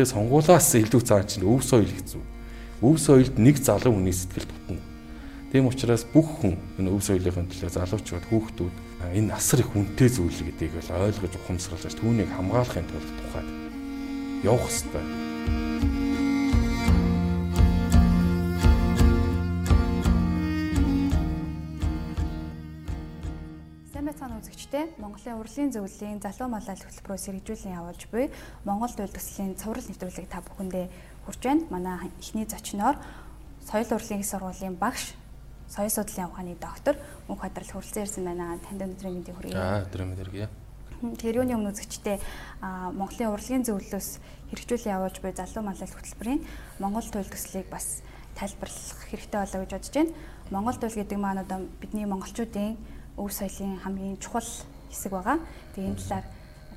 Гэтэ сонгуулаас илүү цаан чинь өв соёл хэцүү. Өв соёлд нэг залуу хүний сэтгэл тутна. Тийм учраас бүх хүн энэ өв соёлын төлөө залуучууд хүүхдүүд энэ асар их үнэтэй зүйл гэдгийг бол ойлгож ухамсарлаж түүнийг хамгаалахын тулд тухайд явах хэрэгтэй. Үзэгчтэй Монголын урлагийн зөвлөлийн залуу маллал хөтөлбөрөөр сэргэжүүлэн явуулж буй Монгол дуйл төслийн цуврал нэвтрүүлэг та бүхэндээ хүрч байна. Манай эхний зочноор соёл урлагийн сургуулийн багш соёл судлалын ухааны доктор Мөнх Хадрал хүрэлцэн ирсэн байна. Танд өнөөдрийн мэндийг хүргэе. Аа, өдрийн мэндийг. Тэгэхээр юуны өмнө үзэгчтэй Монголын урлагийн зөвлөлөөс хэрэгжүүлэн явуулж буй залуу маллал хөтөлбөрийн Монгол туйл төслийг бас тайлбарлах хэрэгтэй болоо гэж бодож байна. Монгол туйл гэдэг маань одоо бидний монголчуудын өв соёлын хамгийн чухал хэсэг байгаа. Тэгээ энэ талаар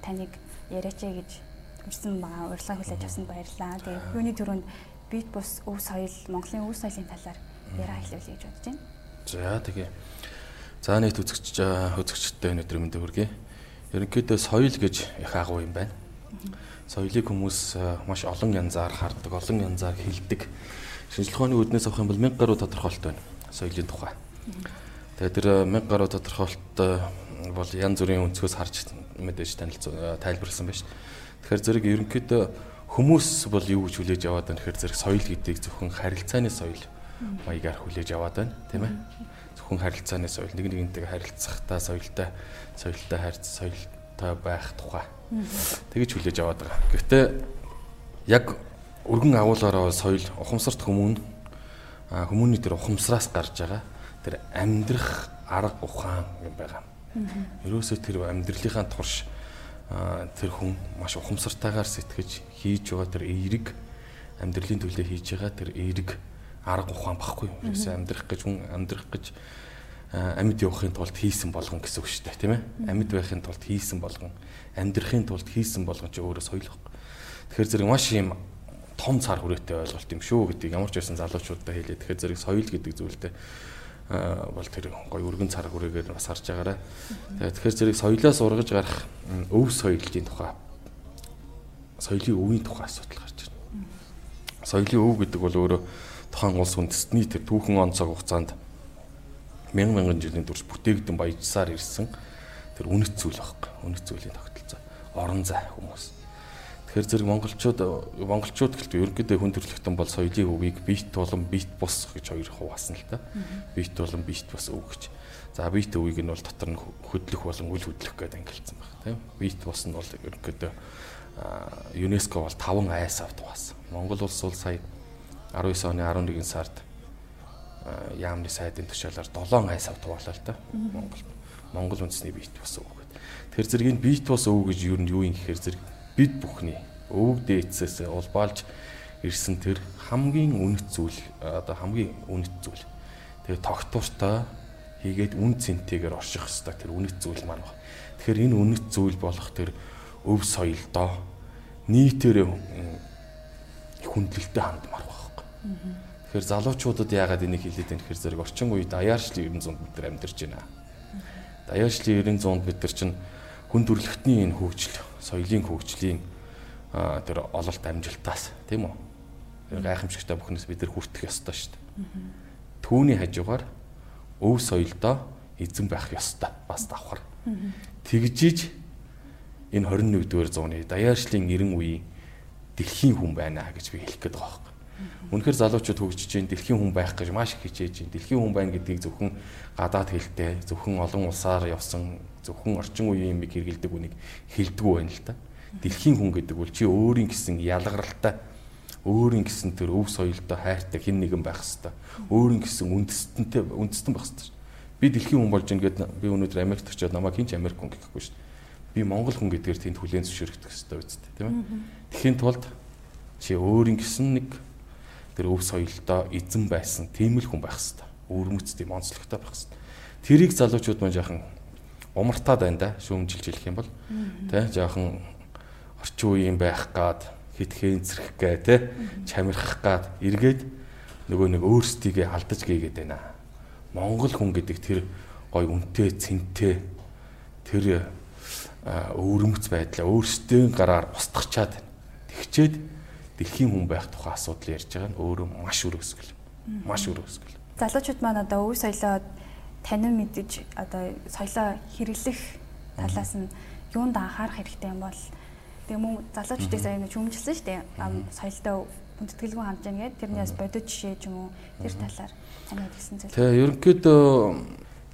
таныг яриач гэж урьсан байгаа урилга хүлээж авсанд баярлалаа. Тэгээ юуны төрөнд бит бус өв соёл Монголын өв соёлын талаар яриа хэлүүлье гэж бодож байна. За тэгээ. За нийт үзэгч үзэгчтэй өнөөдөр мэндэ хүргэе. Ерөнхийдөө соёл гэж их агуу юм байна. Соёлыг хүмүүс маш олон янзаар хардаг, олон янзаар хэлдэг. Шинжлэх ухааны үүднээс авах юм бол мянга гаруй тодорхойлолт байна. Соёлын тухай. Тэгээ тэр 1000 гаруй тодорхойлолт бол янз бүрийн өнцгөөс харж мэдээж танилцуулсан тайлбарласан байна шүү. Тэгэхээр зэрэг ерөнхийдөө хүмүүс бол юу гэж хүлээж аваад байна гэхээр зэрэг соёл гэдгийг зөвхөн харилцааны соёл маягаар хүлээж аваад байна тийм ээ. Зөвхөн харилцааны соёл нэг нэгнтэйгээ харилцахтаа соёлтой соёлтой харьц соёлтой байх тухай. Тэгэж хүлээж аваад байгаа. Гэхдээ яг өргөн агуулгаараа соёл ухамсарт хүмүүн хүмүүний тэр ухамсараас гарч байгаа тэр амьдрах арга ухаан юм байгаа. Ерөөсөө тэр амьдралынхаа турш тэр хүн маш ухамсартайгаар сэтгэж хийж байгаа тэр эерэг амьдралын төлөө хийж байгаа тэр эерэг арга ухаан багхгүй. Ерөөсөө амьдрах гэж хүн амьдрах гэж амьд явахын тулд хийсэн болгон гэсэн үг шүү дээ, тийм ээ? Амьд байхын тулд хийсэн болгон, амьдрахын тулд хийсэн болгон ч өөрөө соёл баг. Тэгэхээр зэрэг маш юм том цар хүрээтэй ойлголт юм шүү гэдгийг ямар ч байсан залуучуудад хэлээ. Тэгэхээр зэрэг соёл гэдэг зүйлдээ бол тэр гоё өргөн цар хүрээгээр бас харж байгаарай. Тэгэхээр зэрэг соёлоос ургаж гарах өв соёлын тухай соёлын өвийн тухай асуудал гарч байна. Соёлын өв гэдэг бол өөрөө тухайн улс үндэстний тэр түүхэн он цаг хугацаанд мянган мянган жилийн турш бүтээгдэн баяжсаар ирсэн тэр үнэт зүйл байхгүй. Үнэт зүйлийн тогтолцоо. Орон зай хүмүүс. Тэгэхээр зэрэг монголчууд монголчууд гэлтэй ерөнхийдөө хүн төрөлхтөн бол соёлын өвийг бит болон бит бус гэж хоёр хуваасан л та. Бит болон бит бус өв гэж. За бит өвийг нь бол дотор нь хөдлөх болон үл хөдлөх гэдэг ангилсан байна тийм. Бит бус нь бол ерөнхийдөө ЮНЕСКО бол 5 айс авт хуваасан. Монгол улс бол сая 19 оны 11 сард яамны сайдын тушаалаар 7 айс авт хуваалаа л та. Монгол Монгол үндэсний бит бус өв гэдэг. Тэр зэрэг энэ бит бус өв гэж юу юм гэхээр зэрэг бид бүхний өвөг дээдсээс улбаалж ирсэн тэр хамгийн үнэт зүйл одоо хамгийн үнэт зүйл. Тэгээ тогтвортой хийгээд үн цэнтэйгээр орших хэвээр тэр үнэт зүйл маань байна. Тэгэхээр энэ үнэт зүйл болох тэр өв соёлдоо нийтээр хүндлэлтэй хандмаар байхгүй. Тэгэхээр залуучуудад яагаад энийг хэлээд байна гэхээр зэрэг орчин үед даяаршлын 900-д бид нар амьдарч байна. Даяаршлын 900-д бид нар чинь хүн төрөлхтний энэ хөгжил соёлын хөгжлийн тэр ололт амжилтаас тийм үү? Гайхамшигтай бүхнээс бид нар хүртэх ёстой шүү дээ. Түүний хажуугаар өв соёлдоо эзэн байх ёстой бас давхар. Тэгжиж энэ 21-р зууны даяаршлын 90 үеийн дэлхийн хүн байна гэж би хэлэх гээд байгаа. Үнэхээр залуучууд хөгжиж чинь дэлхийн хүн байх гэж маш их хичээж чинь. Дэлхийн хүн байна гэдгийг зөвхөн гадаад хэлтэй, зөвхөн олон улсаар явсан зөвхөн орчин үеийн юмыг хэрэгэлдэг үнийг хэлдэггүй байна л та. Дэлхийн хүн гэдэг бол чи өөрийн гэсэн ялгаралтай өөрийн гэсэн тэр өв соёлтой хайртай хэн нэгэн байх хэвээр. Өөрийн гэсэн үндэстэнтэй үндэстэн байх хэвээр. Би дэлхийн хүн болж ингээд би өнөөдөр Америкт очиод намайг хинч Америк хүн гэхгүй шүү. Би Монгол хүн гэдгээр тэнд хүлээн зөвшөөрөгдөх хэвээр үсттэй тийм ээ. Тэхийн тулд чи өөрийн гэсэн нэг тэр өв соёлтой эзэн байсан тийм л хүн байх хэвээр. Өвөрмөц тийм онцлогтой байх хэвээр. Тэрийг залуучууд маань яахан умартаад байна да шүүмжилж хэлэх юм бол тий жоохон орчин үеийн байх гад хит хэнцрэх гэ тий чамирхах гад эргээд нөгөө нэг өөрсдийгөө алдаж гээгээд байна. Монгол хүн гэдэг тэр гой үнтэй цэнтэй тэр өвөрмөц байдлаа өөрсдийн гараар устгачаад тэгчээд дэлхийн хүн байх тухай асуудал ярьж байгаа нь өөрөө маш өрөөсгөл. Маш өрөөсгөл. Залуучууд маань одоо өв соёлоо танин мэдэж одоо соёлоо хэрэглэх талаас нь юунд анхаарах хэрэгтэй юм бол тэгээ мөн залуучдыг сая нэг хүмжилсэн шүү дээ. Соёлтой хүндэтгэлгүй хандж байгаа гэдэг тэрнээс бодит жишээ ч юм уу тэр талаар таны хэлсэн зүйл. Тэгээ ерөнхийдөө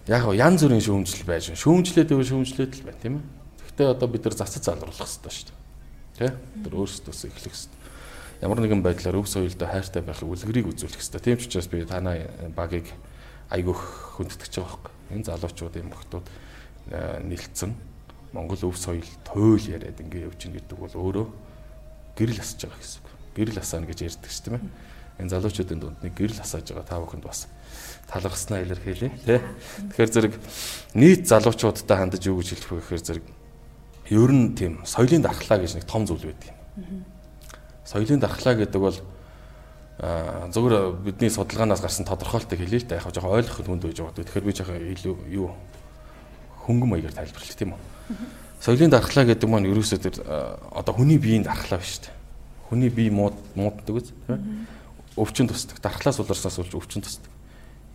яг янз бүрийн шүүмжлэл байж байна. Шүүмжлээд өв шүүмжлээд л байна тийм ээ. Гэхдээ одоо бид нар засаж залруулах хэрэгтэй шүү дээ. Тэ? Тэр өөрсдөөс эхлэх хэрэгтэй. Ямар нэгэн байдлаар өв соёлдоо хайртай байхыг үлгэрийг үзүүлэх хэрэгтэй. Тийм ч учраас би танай багийг айгүйх хүндэтгэж байгаа байхгүй. Энэ залуучуудын мөхтүүд нэлцэн Монгол өв соёл туйл яриад ингэ явж гин гэдэг бол өөрөө гэрэл асаж байгаа гэсэн үг. Гэрэл асаана гэж ярьдаг шүү дээ. Энэ залуучуудын дунд нэг гэрэл асааж байгаа та бүхэнд бас талархснаа илэрхийлье тий. Тэгэхээр зэрэг нийт залуучуудтай хандаж юу гэж хэлэх вэ гэхээр зэрэг ер нь тийм соёлын дархлаа гэж нэг том зүйл байдаг юм. Соёлын дархлаа гэдэг бол зөвхөн бидний судалгаанаас гарсан тодорхойлтыг хэлээ л та яг жоохон ойлгоход хүнд байж байгаа. Тэгэхээр би жоохон илүү юу хөнгөн маягаар тайлбарлах тийм үү. Соёлын дархлаа гэдэг маань ерөөсөө тэр одоо хүний биеийн дархлаа биш үү. Хүний бие мууд мууддаг үз тийм өвчин тусдаг. Дархлаас уларснаас болж өвчин тусдаг.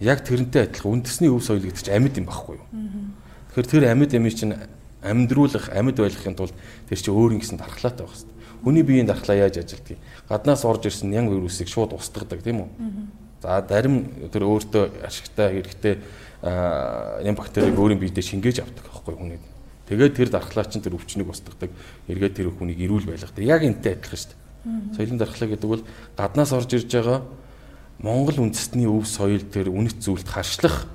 Яг тэрнтэй адилхан үндэсний өв соёл гэдэг чинь амьд юм байхгүй юу. Тэгэхээр тэр амьд ямиг чинь амьдруулах, амьд байлгахын тулд тэр чинь өөр юм гэсэн дархлаатай байх хэрэгтэй. Хүний биеийн дархлаа яаж ажилтгийг? Гаднаас орж ирсэн нянг вирусыг шууд устгадаг тийм үү? За зарим тэр өөртөө ашигтай хэрэгтэй ям бактерийг өөрийн биедээ шингээж авдаг аахгүй хүний. Тэгээд тэр дархлаа чинь тэр өвчнийг устгадаг. Эргээд тэр хүнийг эрүүл байлгадаг. Яг энтэй адилхан шүү дээ. Соёлын дархлаа гэдэг бол гаднаас орж ирж байгаа Монгол үндэстний өв соёл тэр үнэт зүйлд харшлах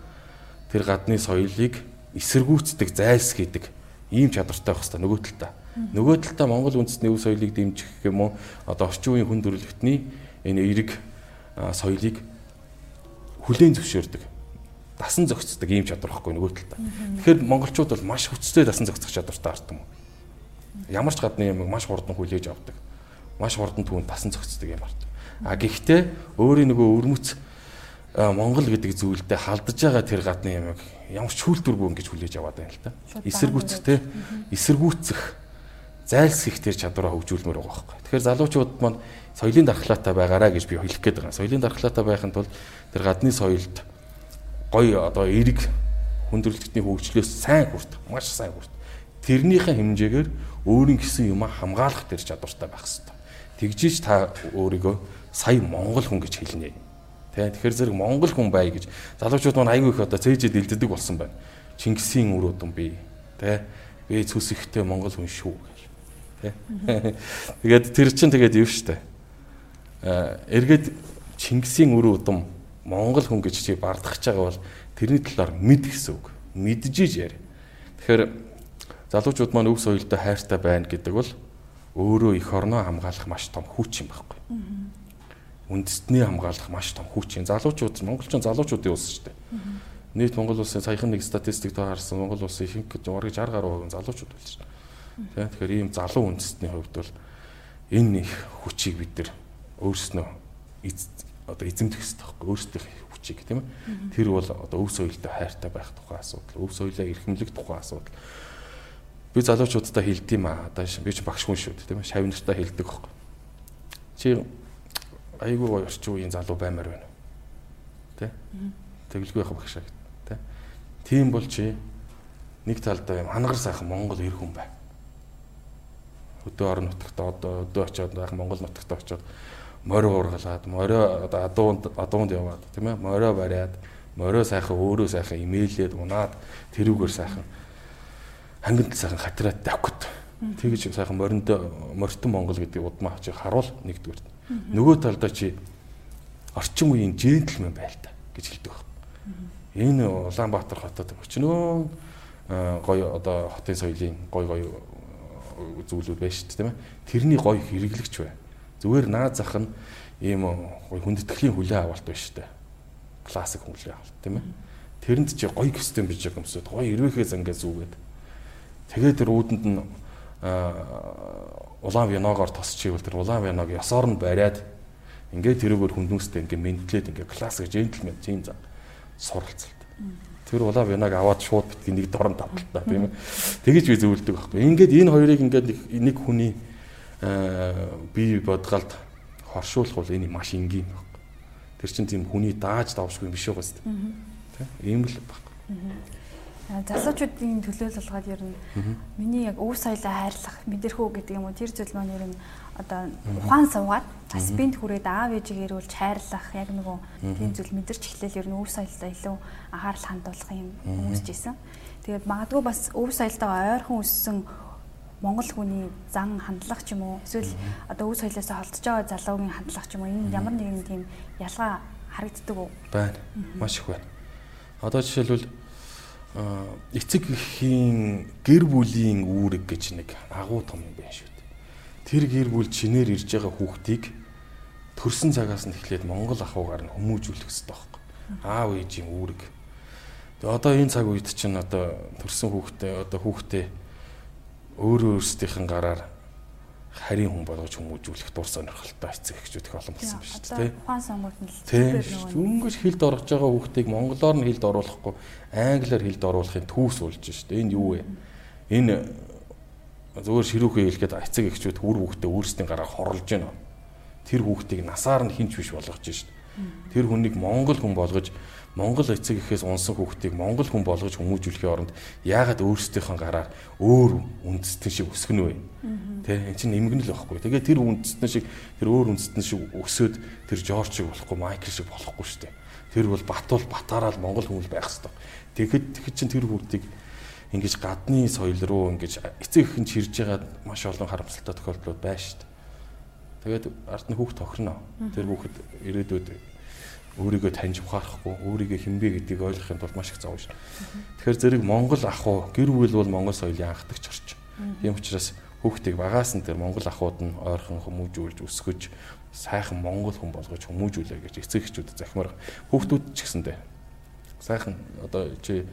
тэр гадны соёлыг эсэргүүцдэг, зайлсхийдэг ийм чадвартай байх хэрэгтэй нөгөө талдаа. Нөгөө талдаа Монгол үндэстний өв соёлыг дэмжих гэх юм уу одоо орчин үеийн хүн төрөлхтний энэ эерэг соёлыг хүлээн зөвшөөрдөг. Дасан зохицдог ийм чадвар байхгүй нөгөө талдаа. Тэгэхээр монголчууд бол маш хүчтэй дасан зохицох чадвартай ард юм. Ямар ч гадны юм маш хурдан хүлээж авдаг. Маш хурдан түүнд дасан зохицдог юм ард. А гэхдээ өөрийн нөгөө өрмөц Монгол гэдэг зүйлдээ халдаж байгаа тэр гадны ямиг ямар ч хүлдвэргүй ингэж хүлээж аваад байна л да. Эсэргүүцэх те эсэргүүцэх зайлсхийх тэр чадвараа хөгжүүлмээр байгаа байхгүй. Тэгэхээр залуучууд маань соёлын дархлаатай байгаараа гэж би хэлэх гээд байгаа. Соёлын дархлаатай байхын тулд тэр гадны соёлд гоё одоо эерэг хүндрэлтний хөгжлөөс сайн хүрт, маш сайн хүрт. Тэрнийхээ хэмжээгээр өөрийн гэсэн юм хамгаалах тэр чадвартай байх хэрэгтэй. Тэгжиж та өөрийгөө сая монгол хүн гэж хэлнэ Тэ тэгэхээр зэрэг монгол хүн бай гэж залуучууд маань айгүй их одоо цээжэд илддэг болсон байна. Чингисийн үр удам би. Тэ би цүс ихтэй монгол хүн шүү. Тэгээд тэр чинь тэгээд юу штэ. А эргээд Чингисийн үр удам монгол хүн гэж чи бардахж байгаа бол тэрний талаар мэд гэсэн үг. Мэджиж яар. Тэгэхээр залуучууд маань өв соёлтой хайртай байна гэдэг бол өөрөө эх орноо хамгаалах маш том хүч юм байхгүй үндэстний хамгаалах маш том хүч юм. Залуучууд монголчин залуучуудын улс шүү дээ. Нийт Монгол улсын саяхан нэг статистик та харсан Монгол улсын ихэнх бараг 60 гаруй хувийн залуучууд байна шүү дээ. Тэгэхээр ийм залуу үндэстний хувьд бол энэ их хүчийг бид нар өөрснөө одоо эзэмдэх хэрэгтэй байхгүй өөрсдийнх хүчийг тийм ээ. Тэр бол одоо өв соёлтой хайртай байх тухай асуудал, өв соёлоо эрхэмлэх тухай асуудал. Би залуучуудтай хэлдэм аа. Одоо би ч багш хүн шүү дээ тийм ээ. Шавнартаа хэлдэг байхгүй. Чи айгүй гоё орчин үеийн залуу баймаар байна. Тэ? Тэглгүй байх багшаа гэт. Тэ? Тийм бол чи нэг талдаа юм хангар сайхан Монгол эр хүн бай. Өдөө орон нутагт одоо өдөө очиод байх Монгол нутагт очиод морио ургалаад морио одоо адуунд адуунд яваад тийм ээ морио бариад морио сайхан өөрөө сайхан имэйлээд унаад тэрүүгээр сайхан хангилт сайхан хатраад давхад. Тэгж сайхан моринд морьтон Монгол гэдэг удмаа очиж харуул нэгдүгээр Нөгөө талдаа чи орчин үеийн джентльмен байл та гэж хэлдэг баг. Энэ Улаанбаатар хотод өчнөө гоё одоо хотын соёлын гоё гоё зүйлүүд байна шүү дээ тийм ээ. Тэрний гоё хэрэглэгч бай. Зүгээр наад зах нь ийм хүндэтгэлийн хүлээ авалт байна шүү дээ. Классик хүлээ авалт тийм ээ. Тэрэнд чи гоё костюм биж байгаа юмсууд гоё ирвэхээ зангаа зүүгээд тэгээд тэр үүдэнд нь улаан виногоор тосчихвэл тэр улаан виног ёсоор нь бариад ингээд тэрүүгээр хүнднүүстэй ингээд мэнтлээд ингээд классик джентльмен тийм зан суралцалт. Тэр улаан виног аваад шууд битгий нэг дорн тавталтаа тийм ээ. Тэгэж би зөвлөдөг байхгүй. Ингээд энэ хоёрыг ингээд нэг хүний бие бодгалд хоршуулах бол энэ маш энгийн баг. Тэр чинь тийм хүний дааж давшгүй юм биш байгаа дээ. Тэ? Ийм л баг. Залуучуудын төлөөлөлгөөд ер нь миний яг өв соёлоо хайрлах мэдэрхүү гэдэг юм уу тэр зүйл маань ер нь одоо ухаан суугаад бас бинт хүрээд аав ээжийг ирүүлж хайрлах яг нөгөө тийм зүйл мэдэрч эхлээл ер нь өв соёлоо илүү анхаарал хандуулах юм хүмүүст жисэн. Тэгээд магадгүй бас өв соёлтойгоо ойрхон өссөн монгол хүний зан хандлага ч юм уу эсвэл одоо өв соёлоосоо холдож байгаа залуугийн хандлага ч юм уу энэ ямар нэгэн тийм ялгаа харагддаг уу? Байна. Маш их байна. Одоо жишээлбэл эцэг эхийн гэр бүлийн үүрэг гэж нэг агуу том юм байна шүү тэр гэр бүл чинээр ирж байгаа хүүхдийг төрсэн цагаас нь эхлээд Монгол ахуйгаар нь хүмүүжүүлэх хэрэгтэй байхгүй. Аав ээжийн үүрэг. Тэгээ одоо энэ цаг үед чинь одоо төрсэн хүүхдээ одоо хүүхдээ өөрөө өөрсдийнхэн гараар харийн хүн болгож хүмүүжүүлэх дур сонирхолтой эцэг эхчүүд их олон болсон байна шүү дээ. Ухаан сонгуульд нь л тийм өнгөж хилд орж байгаа хүүхдийг монголоор нь хилд оруулахгүй англиар хилд оруулахын түүс болж шүү дээ. Энэ юу вэ? Энэ зүгээр ширүүхээ хэлгээд эцэг эхчүүд үр хүүхдээ өөрсдийн гараар хорлож байна. Тэр хүүхдийг насаар нь хинч биш болгож шít. Тэр хүнийг монгол хүн болгож монгол эцэг эхээс унсан хүүхдийг монгол хүн болгож хүмүүжүүлэхийн оронд яагаад өөрсдийнхөө гараар өөр үндэстэн шиг өсгөх нь вэ? Тэ эн чинь нэмгэн л байхгүй. Тэгээ тэр үндэстэн шиг тэр өөр үндэстэн шиг өсөөд тэр Жорж шиг болохгүй, Майкл шиг болохгүй шүү дээ. Тэр бол Батуул Батаараа л монгол хүн байх хэрэгтэй. Тэгэхэд тэгэхэд чинь тэр хүүхдийг ингэж гадны соёл руу ингэж эцэг ихэн чирж байгаа маш олон харамсалтай тохиолдлууд байна шүү дээ. Тэгээд ард нь хүүхд тохирно. Тэр хүүхэд ирээдүйд өөрийгөө таньж ухаарахгүй, өөрийгөө хинбэ гэдгийг ойлгохын тулд маш их зов шүү. Тэгэхээр зэрэг Монгол ах уу, гэр бүл бол Монгол соёлын анхдагч орч. Тийм учраас хүүхдийг багаас нь тэр Монгол ахуйд нь ойрхон хүмүүжүүлж өсгөж сайхан Монгол хүн болгож хүмүүжүүлээ гэж эцэг эхчүүд захимаар хүүхдүүд ч гэсэндээ сайхан одоо чи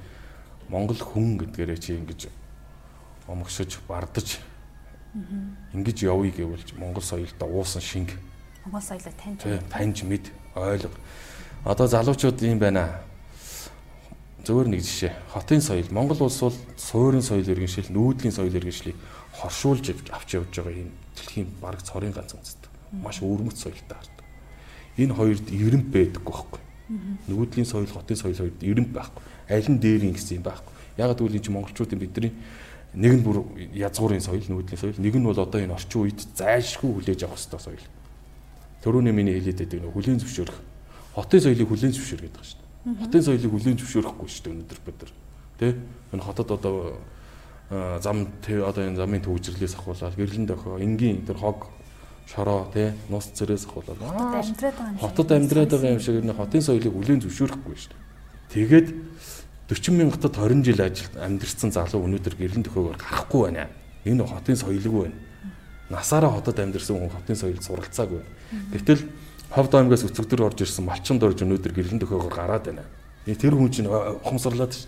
Монгол хүн гэдгээрээ чи ингэж омгшиж бардаж ингэж явъя гэвэл Монгол соёлдоо уусан шинг Монгол соёлоо таньж таньж мэд ойлго. Одоо залуучууд юм байна. Зөвөр нэг жишээ. Хотын соёл Монгол улс бол суурин соёл иргэншил, нүүдлийн соёл иргэншлийг хоршуулж авч явж байгаа юм дэлхийн бараг цорын ганц үндэстэн. Маш өвөрмөц соёлтой хардаг. Энэ хоёрд эренб байдаггүй байхгүй. Нүүдлийн соёл, хотын соёл хоёрд эренб байхгүй аль нь дээр ингэсэн юм байхгүй. Яг гэвэл энэ чинь монголчуудын бидний нэг нь бүр язгуурын соёл, нүүдлийн соёл, нэг нь бол одоо энэ орчин үед зайлшгүй хүлээж авах хэрэгтэй соёл. Төрөний миний хэлээд байдаг нэг хүлийн зөвшөөрөх. Хотын соёлыг хүлийн зөвшөөр гэдэг шүү дээ. Хотын соёлыг хүлийн зөвшөөрөхгүй шүү дээ өнөөдөр бид нар. Тэ? Энэ хотод одоо зам одоо энэ замын төвжирлээс ахуулаад гэрлэн дохио энгийн тэр хог шороо тий нус цэрээс ахуулаад хотод амьдраад байгаа юм шиг нэ хотын соёлыг хүлийн зөвшөөрөхгүй шүү дээ. Тэгээд 40 мянгатад 20 жил ажил амьдэрсэн залуу өнөөдөр гэрлэн төхөөгөр гарахгүй байна. Энэ хотын соёлгүй байна. Насаараа хотод амьдэрсэн хүн хотын соёлд суралцаагүй. Гэвтэл ховд аймгаас өцөгдөр орж ирсэн малчин дорж өнөөдөр гэрлэн төхөөгөр гараад байна. Тэр хүн чинь ухамсарлаад ш.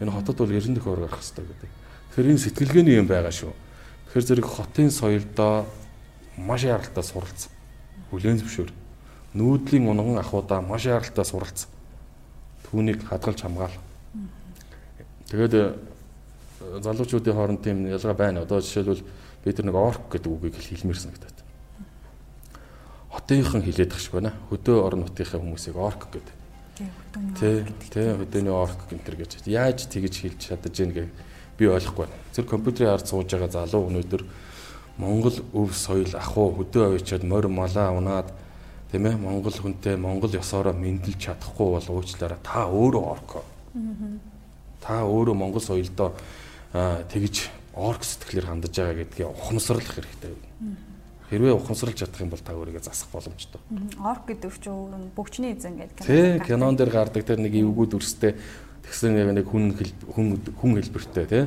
Энэ хотод бол гэрлэн төхөөгөр гарах хэрэгтэй гэдэг. Тэгэхээр энэ сэтгэлгээний юм байгаа шүү. Тэгэхээр зэрэг хотын соёлдоо маш яралтай суралц. Хүлээн зөвшөөр. Нүүдлийн унган ахуудаа маш яралтай суралц. Түүнийг хадгалж хамгаал Тэгээд э, залуучуудын хооронд тийм ялгаа байна. Одоо жишээлбэл бид нар нэг орк гэдэг үгийг хэлмээр санагдаад. Хотынхан хилээд ах шиг байна. Хөдөө орон нутгийнхаа хүмүүсийг орк гэдэг. Тий, тий, хөдөөний орк гэнтэр гэж. Яаж тэгэж хэлж чадаж гин гэ би ойлгохгүй байна. Тэр компьютерийн ард сууж байгаа залуу өнөөдөр Монгол өв соёл ахуу хөдөө авчиад морь малаа унаад тийм ээ Монгол хүнтэй Монгол ёсоороо мэдлж чадахгүй бол уучлаарай та өөрөө орк. Та өөрөө монгол соёлдоо тэгж орк сэтгэлээр хандаж байгаа гэдгийг ухамсарлах хэрэгтэй. Хэрвээ ухамсарлаж чадах юм бол та өөрийгөө засах боломжтой. Орк гэдэг чинь өөр нь бөгчний эзэн гэдэг. Тий, кинон дээр гардаг тэр нэг эвгүүд үрстэй тэгсэн нэг хүн хүн хүн хэлбэртэй тий.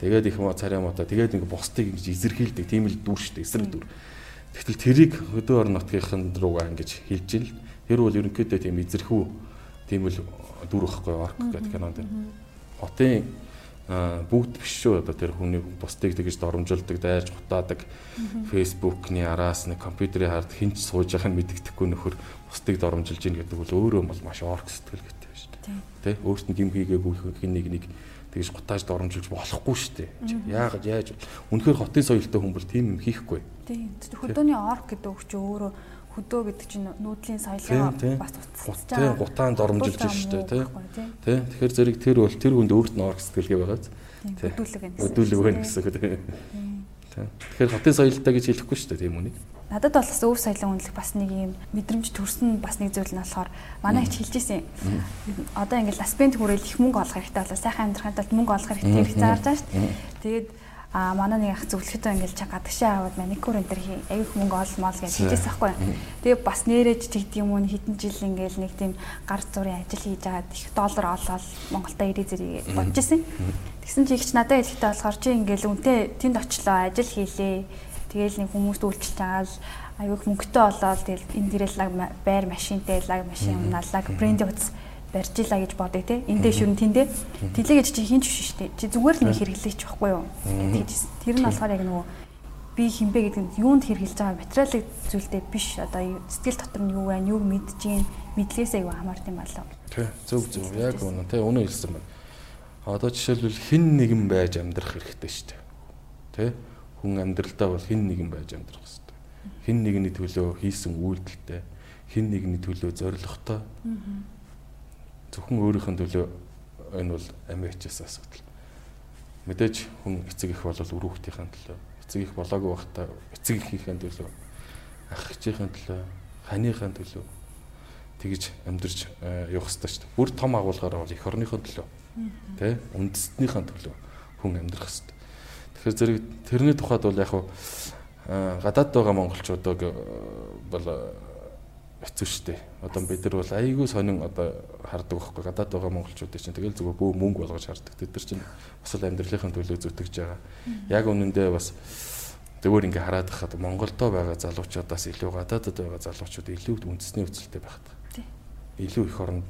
Тэгээд их мо царай мото тэгээд нэг бусдыг ингэж эзэрхийлдэг тийм л дүр штэ эсрэг дүр. Тэгтэл тэрийг хөдөө орон нутгийнхан руугаа ингэж хэлж ил. Тэр бол ерөнхийдөө тийм эзэрхүү тийм л дүр واخхой орк гэдэг кинон дэр. Хотын бүгд биш шүү одоо тэр хүний бусдыг тэгж доромжилдог, дайрж гутаадаг. Фэйсбүүкний араас нэг компьютерийн хард хинч сууж байгааг нь мэддэхгүй нөхөр бусдыг доромжилж ийн гэдэг бол өөрөө бол маш орк сэтгэл гэдэг шүү дээ. Тэ өөрт нь гим хийгээгүй хин нэг нэг тэгж гутааж доромжилж болохгүй шүү дээ. Яагаад яаж үнэхээр хотын соёлтой хүн бол тийм юм хийхгүй. Тийм. Хөдөөний орк гэдэг үг чи өөрөө хөдөө гэдэг чинь нүүдлийн соёлоо бас уцсаж байгаа. Гутаан доромжилж шүү дээ, тий. Тий. Тэгэхээр зэрэг тэр бол тэр хүнд өөрт нь орг сэтгэлгээ байгааз. Хөдөлөг гэсэн. Хөдөлөг байна гэсэн үг тий. Тэгэхээр хотын соёлтой гэж хэлэхгүй шүү дээ тийм үнийг. Надад бол бас өв соёлын үнэлэх бас нэг юм мэдрэмж төрсөн бас нэг зүйл нь болохоор манай их хэлжсэн. Одоо ингээл аспент хүрэл их мөнгө олох хэрэгтэй болоо сайхан амьдрахад бол мөнгө олох хэрэгтэй хэрэг зааж байгаа шүү дээ. Тэгээд а манай нэг ах зөвлөхөдөө ингээл чаг гадагшаа аваад маникюр энэ төр аяг мөнгө олмол гэж хэлжсэн байхгүй. Тэгээ бас нэрэж тэгдэг юм уу хэдэн жил ингээл нэг тийм гар зургийн ажил хийж агаад их доллар олоод Монголда ирээ зэрэг бодож исэн. Тэгсэн чи ихч надад хэлэхдээ болохоор чи ингээл үнтэй тэнд очлоо ажил хийлээ. Тэгээл нэг хүмүүст үйлчлж байгаа л аюух мөнгөтэй болоод тэгэл энэ дээрээ лаг байр машинтай лаг машин унаалаг брендийн утас барьж илаа гэж бодъё те. Эндээ шүрэн тэндээ. Тэлээ гэж чи хинч биш дээ. Чи зүгээр л нэг хэрэглэж байхгүй юу? Тэгж тэр нь болохоор яг нөгөө би хинбэ гэдэг нь юунд хэрэглэж байгаа материалыг зүйлтэй биш. Одоо сэтгэл дотор нь юу байна, юуг мэдж мэдлээсээ юу хамаард юм болоо. Тэ зөв зөв яг үнэ те өнөө хэлсэн байна. Одоо жишээлбэл хин нэгэн байж амьдрах хэрэгтэй дээ. Тэ хүн амьдралдаа бол хэн нэгэн байж амьдрах хэрэгтэй. Хэн нэгний төлөө хийсэн үйлдэлтэй, хэн нэгний төлөө зоригтой. Зөвхөн өөрийнхөө төлөө энэ бол амиачаас асуудал. Мэдээж хүн эцэг их бол үр хүүхдийн төлөө, эцэг их болоогүй байхдаа эцэг ихийн төлөө, ах ээжийн төлөө, ханыхын төлөө тэгж амьдарч явах хэрэгтэй шүү дээ. Бүр том агуулгаараа бол эх орныхын төлөө. Тэ? Үндэстнийхэн төлөө хүн амьдрах хэрэгтэй. Тэгэхээр зэрэг тэрний тухайд бол яг гадаад байгаа монголчуудыг бол хэцүү шттэ. Одоо бид нар бол айгүй сонин одоо хардаг байхгүй гадаад байгаа монголчуудыг чинь тэгэл зүгээр бөө мөнгө болгож хардаг. Тэд нар чинь бас л амьдралын төлөө зүтгэж байгаа. Яг үнэндээ бас зөвөр ингээ хараад хахад Монголдо байгаа залуучуудаас илүү гадаадд байгаа залуучууд илүү үндэсний өвцөлтэй байх. Илүү их оронд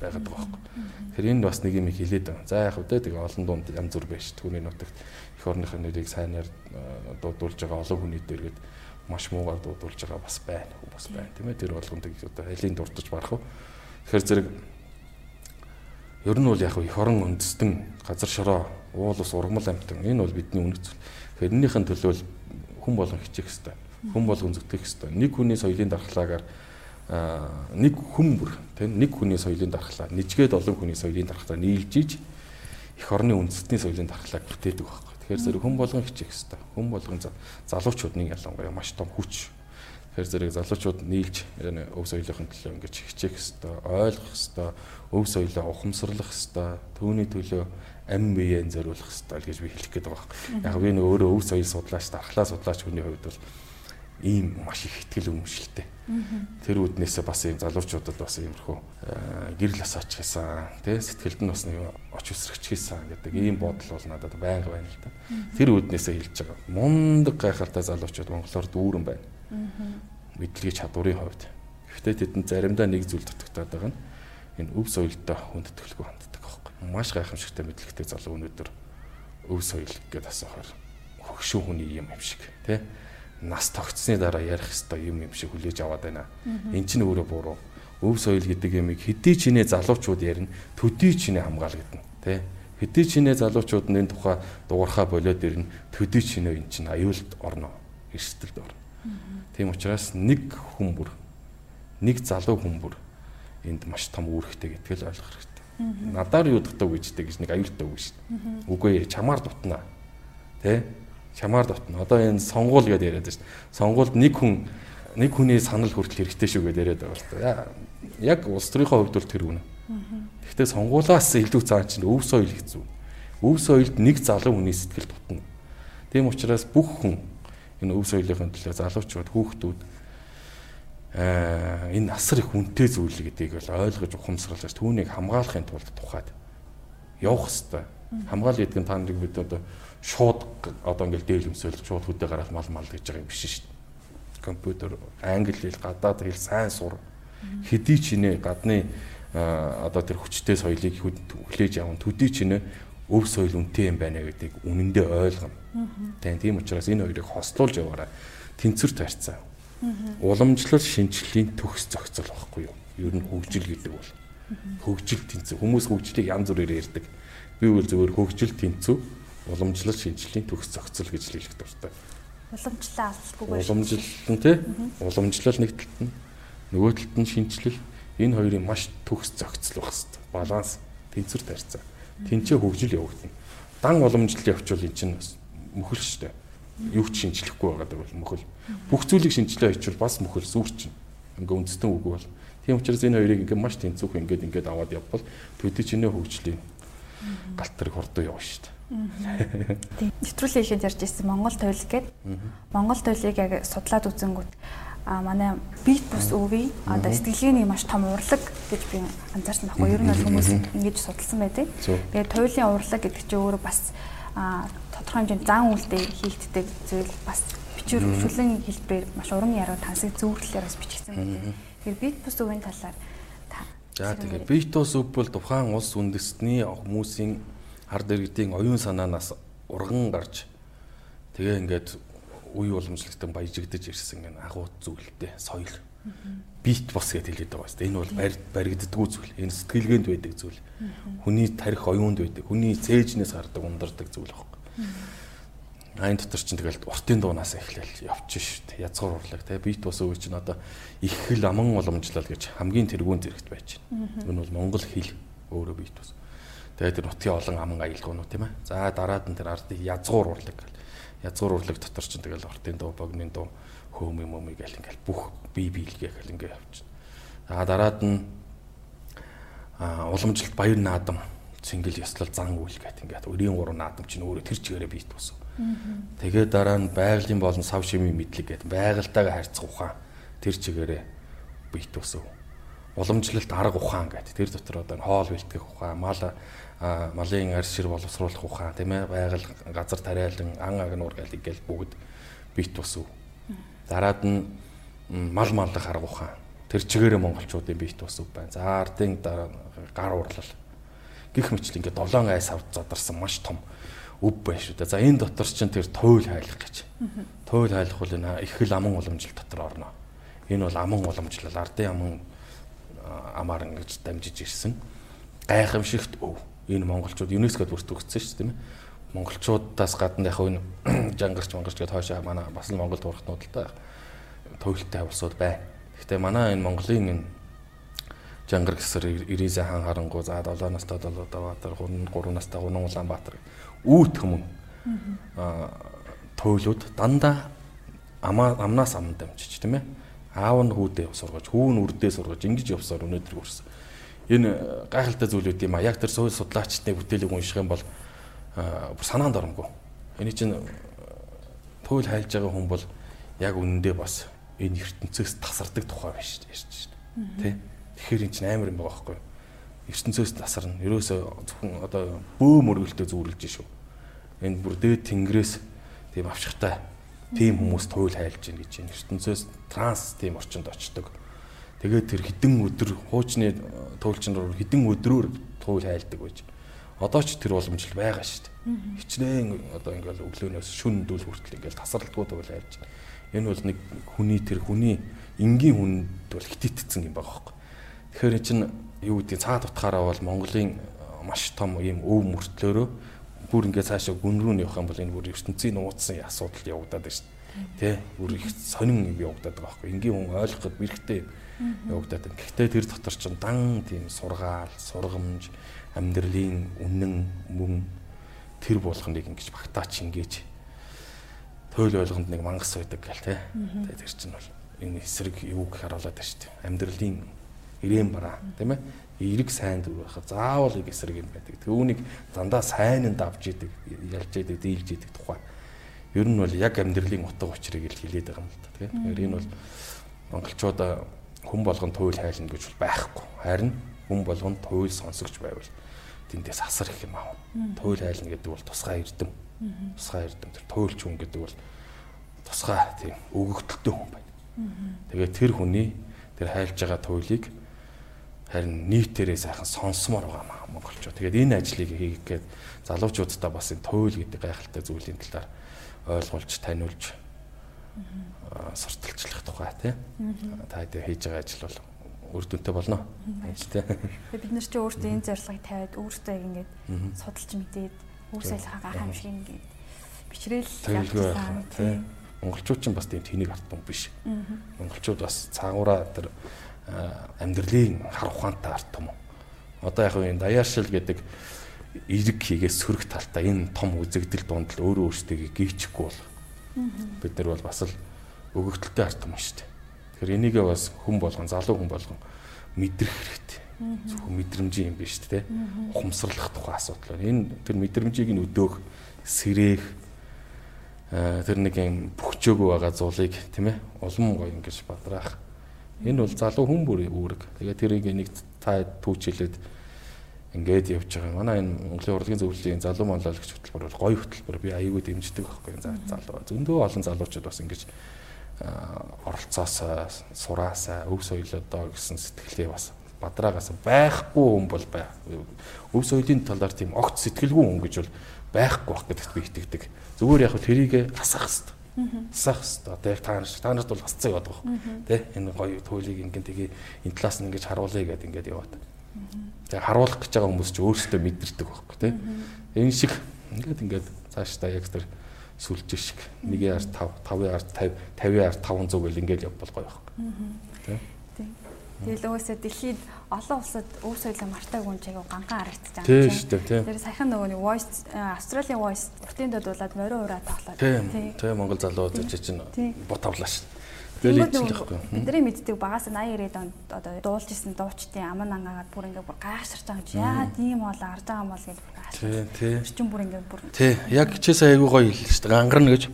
байгаад байгаа байхгүй. Тэгэхээр энэ бас нэг юм хилээд байгаа. За яг үдэ тэгээ олон дунд янз бүр байж түүний нутагт эх орныхын нэрийг сайнаар э, дуудулж байгаа олон хүний дээргээд маш муугаар дуудулж байгаа бас байна. Бас байна тийм ээ. Тэр болгонд одоо алийн дуртаж барах уу. Тэгэхээр зэрэг ер нь бол яг эх орон үндэстэн газар шороо уул ус ургамал амтан энэ бол бидний үнэт зүйл. Хэрнийхэн төлөө хүн болгон хичээх хэрэгтэй. Хүн болгон зүтгэх хэрэгтэй. Нэг хүний соёлын дархлаагаар нэг хүн бүр тийм нэг хүний соёлын дархлаа нэжгээд олон хүний соёлын дархлаа нийлж иж эх орны үндэстний соёлын дархлааг бүтээдэг байхгүй. Тэгэхээр зэрэг хүн болгон хичээх хэрэгтэй. Хүн болгон залуучуудын ялангуяа маш том хүч. Тэгэхээр зэрэг залуучууд нийлж өв соёлын төлөө ингэж хичээх хэрэгтэй, ойлгох хэрэгтэй, өв соёлоо ухамсарлах хэрэгтэй, түүний төлөө ам биеэн зориулах хэрэгтэй гэж би хэлэх гээд байгаа юм. Яг би нөгөө өөрөө өв соёл судлаач, дархлаа судлаач хүний хувьд бол ийм маш их ихтгэл өмшөлтэй. Тэр үднээсээ бас ийм залуучуудад бас иймэрхүү гэрэл асаач хийсэн тий сэтгэлд нь бас нэг оч үсрэгч хийсэн гэдэг ийм бодол бол надад байнга байна л да. Тэр үднээсээ хэлж байгаа. Мундаг гайхалтай залуучууд монголоор дүүрэн байна. Мэдлэгийн чадварын хувьд. Гэхдээ тэдэнд заримдаа нэг зүйл дутагтаад байгаа нь энэ өв соёлтой хүндэтгэлгүй ханддаг аахгүй. Маш гайхамшигтай мэдлэгтэй залуу өнөөдөр өв соёл гэдээ асуухаар хөгшин хүний юм юм шиг тий нас тогтсны дараа ярих хэвээр юм юм шиг хүлээж аваад байна. Эн чинь өөрөө буруу. Өв соёл гэдэг ямиг хэдий чинээ залуучууд ярина, төдий чинээ хамгаалагдана, тэ? Хэдий чинээ залуучууд энэ тухай дуурхаа болоод ирнэ, төдий чинээ эн чинь аюулд орно, эрсдэлд орно. Тийм учраас нэг хүн бүр нэг залуу хүн бүр энд маш том үүрэгтэй гэдгийг ойлгох хэрэгтэй. Надаар юу дутав гэжтэй гэж нэг аюултай үг шүү дээ. Үгүй чамаар дутнаа. Тэ? Чамаар дотно. Одоо энэ сонгуул гэдээ яриад байна шүү дээ. Сонгуульд нэг хүн нэг хүний санал хүртэл хэрэгтэй шүү гэдээ яриад байгаа шүү дээ. Яг улс төрийнхөө хувьд бол тэр үнэ. Гэхдээ сонгуулаас илүү цаан чинь өв соёл хэцүү. Өв соёлд нэг залуу хүний сэтгэл тутна. Тийм учраас бүх хүн энэ өв соёлын төлөө залуучууд хүүхдүүд аа энэ асар их үнэтэй зүйл гэдгийг бол ойлгож ухамсарлаж түүнийг хамгаалахын тулд тухайд явах хэрэгтэй. Хамгаал гэдэг нь та нарыг бид одоо шууд одоо ингээл дээл өмсөөл шууд хөдөө гараад мал мал гэж байгаа юм биш шүү дээ. Компьютер, англи хэл, гадаад хэл сайн сур. Хэдий ч нэ гадны одоо тэр хүчтэй соёлыг хүлээж аван төдий ч нэ өв соёл үнэтэй юм байна гэдгийг үнэндээ ойлгоно. Тийм учраас энэ хоёрыг хослуулж яваарай. Тэнцвэр тарьцаа. Уламжлал шинжилгээний төгс зохицол байхгүй юу? Ер нь хөгжил гэдэг бол хөгжил тэнцвэр. Хүмүүс хөгжлийг янз бүрээр ярьдаг Би үл зөвөр хөгжил тэнцүү уламжлал шинжилгээний төгс зохицол гэж хэлэх дуртай. Уламжлалаа алдахгүй байх. Уламжлал нь тий. Уламжлал нэг талд нь нөгөө талд нь шинжилэл энэ хоёрын маш төгс зохицол байх хэрэгтэй. Баланс тэнцвэр тарьцаа. Тэнцээ хөгжил явагдана. Дан уламжлал явуучвал эн чинь мөхөл штэ. Юу ч шинжлэхгүй байгаад бол мөхөл. Бүх зүйлийг шинжилээ хийчихвэл бас мөхөл сүрчин. Ингээ үндэстэн үг бол. Тийм учраас энэ хоёрыг ингээ маш тэнцвэх ингээд ингээд аваад явбал төдий чинээ хөгжлийн галтар хордоо явна шүү дээ. Тийм. Нэвтрүүлгийн ихэд ярьж ирсэн Монгол туйл гээд. Монгол туйлыг яг судлаад үзэнгүүт а манай бит бус өвий одоо сэтгэлгээний маш том урлаг гэж би анзаарсан байхгүй. Ер нь бол хүмүүс ингэж судалсан байдаг. Тэгээд туйлын урлаг гэдэг чинь өөрөө бас тодорхой хэмжээнд зан үйлдэл хийгддэг зүйл бас бичвэр хөгжүүлэн хэлбэрээр маш уран яруу тансаг зөвөрлөлөөр бас бичигдсэн байдаг. Тэгэхээр бит бус өвийн талаар За тэгээ Битос өв бол тухайн улс үндэстний хүмүүсийн ард иргэдийн оюун санаанаас урган гарч тэгээ ингээд үе уламжлагтан баяжигдэж ирсэн гэн агуу зүйлтэй соёл. Бит бос гэж хэлээд байгаа шүү. Энэ бол баригддаггүй зүйл. Энэ сэтгэлгээнд байдаг зүйл. Хүний тарих оюунд байдаг. Хүний цээжнээс гардаг ундардаг зүйл байхгүй айн дотор чинь тэгэл уртын дуунаас эхлээл явчих шүү дээ. Язгуур урлаг те бит бос үе чинь одоо их хэл аман уламжлал гэж хамгийн тэргүүн зэрэгт байж байна. Энэ бол монгол хэл өөрөө бит бос. Тэгээд тэр нутгийн олон аман аялгуунууд тийм ээ. За дараад нь тэр ардын язгуур урлаг. Язгуур урлаг дотор чинь тэгэл уртын дуу, богны дуу, хөөм юм юм гэл ингээл бүх бие биелгээ гэл ингээ явчихна. За дараад нь а уламжлалт баяр наадам цэнгэл ёслол зан үйл гэх ингээд 93 наадам чинь өөрөө тэр чигээрээ бит бос. Тэгээ дараа нь байгалийн болон сав шимийн мэдлэг гэдэг байгальтайгаа харьцах ухаан тэр чигээрээ бит өсөв. Уламжлалт арга ухаан гэдэг тэр дотор одоо хоол бэлтгэх ухаан, мал малын арьс шир боловсруулах ухаан тийм ээ байгаль газар тариалан ан аг нуур гэдэг ингээл бүгд бит өсөв. Дараад нь мал маллах арга ухаан тэр чигээрээ монголчуудын бит өсөв байна. За ардын гар урлал гих мэтлэн ингээд долоон айс авд задарсан маш том өв байна шүү дээ. За энэ дотор ч тэр туйл хайлах гэж. Туйл хайлах бол энэ их хэл аман уламжлал дотор орно. Энэ бол аман уламжлал ардын аман амаар ингэж дамжиж ирсэн. Гайхамшигт өв. Энэ монголчууд ЮНЕСКОд бүрт өгсөн шүү дээ тийм ээ. Монголчуудаас гадна яг энэ жангарч монголч гэдээ хойшоо манай бас л Монгол дурхтнууд л та туйлтай улсууд байна. Гэхдээ манай энэ Монголын энэ Жангар гэсэр Ирээсэ хаан харангуй за 7 настай Долоодбаатар 3 настай Гунан Улаанбаатар үүд хүмүүн аа туйлууд дандаа амнаас амн дамжиж тийм ээ аав нь хүүдээ сургаж хүү нь үрдээ сургаж ингэж явсаар өнөөдөр хүрсэн энэ гайхалтай зүйлүүд юм а яг тэр суурь судлаачдын бүтээлийг унших юм бол бүр санаанд оромгүй энэ чинь туйл хайлж байгаа хүн бол яг үнэндээ бас энэ ертөнцөөс тасардаг тухай биш ярьж байна тий Тэгэхээр эн чинь амар юм байгаа байхгүй юу? ертөнцөөс тасарна. Ерөөсөө зөвхөн одоо бөө мөргөлтөө зүүрлж шүү. Энд бүр дээд тэнгэрээс тийм авшигтай тийм хүмүүс туйл хайлж гин гэж энэ ертөнцөөс транс тийм орчинд очдог. Тэгээд тэр хідэн өдөр хуучны туйлчин руу хідэн өдрөөр туйл хайлдаг байж. Одоо ч тэр боломжл байгаа шүү дээ. Хичнээн одоо ингээл өглөөнөөс шүн дүүл хүртэл ингээл тасралтгүй туйл хайлж. Энэ бол нэг хүний тэр хүний энгийн хүнд бол хитэтцэн юм байгаа хөөхгүй. Тэгэхээр эн чинь юу гэдэг цаад утгаараа бол Монголын маш том ийм өв мөртлөөрөө бүр ингээд цаашаа гүн рүү явах юм бол энэ бүр ертөнцийн нууцсан асуудал явагдаад байна шүү дээ. Тэ бүр их сонин юм явагдаад байгаа байхгүй. Энгийн хүн ойлгоход бэрхтээ явагдаад байна. Гэхдээ тэр дотор ч дан тийм сургаал, сургамж, амьдралын үнэн, мөн тэр болгоныг ингэж багтаач ингэж тойл ойлгонд нэг мангас байдаг гэл тэ. Тэгээ тэр чинь бол энэ эсрэг юуг харуулад байна шүү дээ. Амьдралын ирээн бараа тийм ээ эрэг сайн дүр байхад заавал их эсрэг юм байдаг. Түүнийг дандаа сайннд авч идэг, ялж идэг, дийлж идэг тухай. Ер нь бол яг амьдралын утга учирыг л хилээд байгаа юм л да. Тэгэхээр энэ бол монголчууд хүн болгон туйл хайлна гэж байхгүй. Харин хүн болгон туйл сонсогч байвал тэндээс асар их юм аав. Туйл хайлна гэдэг бол тусгай эрдэм. Тусгай эрдэм. Тэр туйлч хүн гэдэг бол тусгай тийм өгөгдөлтөө хүн байна. Тэгээд тэр хүний тэр хайлж байгаа туйлыг харин нийтээрээ сайхан сонсомоор байгаа монголчууд. Тэгээд энэ ажлыг хийх гээд залуучуудаа бас энэ туйл гэдэг гайхалтай зүйлийн талаар ойлгуулж, таниулж сурталчлах тухай тий. Та хэдэ хийж байгаа ажил бол үр дүнтэй болно. Тэ. Бид нар чи өөртөө энэ зорилгыг тавиад өөртөө яг ингээд судалж мэдээд үр солихоо гайхамшиг ингээд бичрээл явуулсан тийм. Монголчууд ч бас тийм тэнийг артсан биш. Монголчууд бас цаагаараа тэр амьдралын хар ухаантай артсан юм. Одоо яг энэ даяаршил гэдэг эрэг хийгээс сөрөг талтай энэ том үзэгдэл дунд л өөрөө өөртөө гүйчихгүй бол бид нар бол бас л өгөгдөлтэй артсан юм шүү дээ. Тэгэхээр энийгээ бас хүн болгон залуу хүн болгон мэдрэх хэрэгтэй. Зөвхөн мэдрэмжийн юм биш үү те. Ухамсарлах тухай асуудал байна. Энэ тэр мэдрэмжийг нь өдөөх, сэрээх тэр нэг юм бөхчөөгөө байгаа зулыг тийм ээ улам гоё ингэж бадраах. Энэ бол залуу хүн бүр үүрэг. Тэгээ тэрийг нэг та түүчилээд ингээд явж байгаа. Манай энэ Монголын урлагийн зөвлөлийн залуу манлайлагч хөтөлбөр бол гоё хөтөлбөр. Би аягүй дэмждэг байхгүй залуу. Зөндөө олон залуучууд бас ингэж оролцоосоо сураасаа өв соёлоо гэсэн сэтгэлээ бас бадраагаас байхгүй хүн бол бай. Өв соёлын талаар тийм огт сэтгэлгүй хүн гэж бол байхгүй байх гэдэгт би итгэдэг. Зүгээр яг тэрийг асах хэрэгтэй. Асах хэрэгтэй. Одоо яг та нар та нарт бол асцсан яваад байгаа. Тэ энэ гоё туйлыг ингэн тгий энэ талаас нь ингэж харуулъя гэдээ ингэж яваад. Тэгээ харуулах гэж байгаа хүмүүс ч өөрсдөө мэдэрдэг байхгүй тий. Энэ шиг ингээд ингээд цаашдаа яг тэр сүлж шиг 1.5 5.50 50.500 гэл ингээд явбал гоё байхгүй. Тий. Тэгэл өөсөө дэлхийд олон улсад өв соёлоо мартаагүй хүн чиг ганхан харагдаж байгаа юм чинь. Тийм. Тэр саяхан нөгөө нэг voice Австралийн voice уртын додуулаад морин ураа тоглоод. Тийм. Тийм Монгол залууд чинь бот авлаа шүү. Тэгэл ичлэхгүй. Бидний мэддэг багаас 80 90-ад онд одоо дуулж исэн дуучдын аман ангаагаад бүр ингээ бүр гайхширч байгаа юм чи яа тийм бол арж байгаа юм бол гэж бүр гайхширч. Тий. Чин бүр ингээ бүр. Тий. Яг сая айгуу гоё хэлсэн шүү дээ. Гангарна гэж.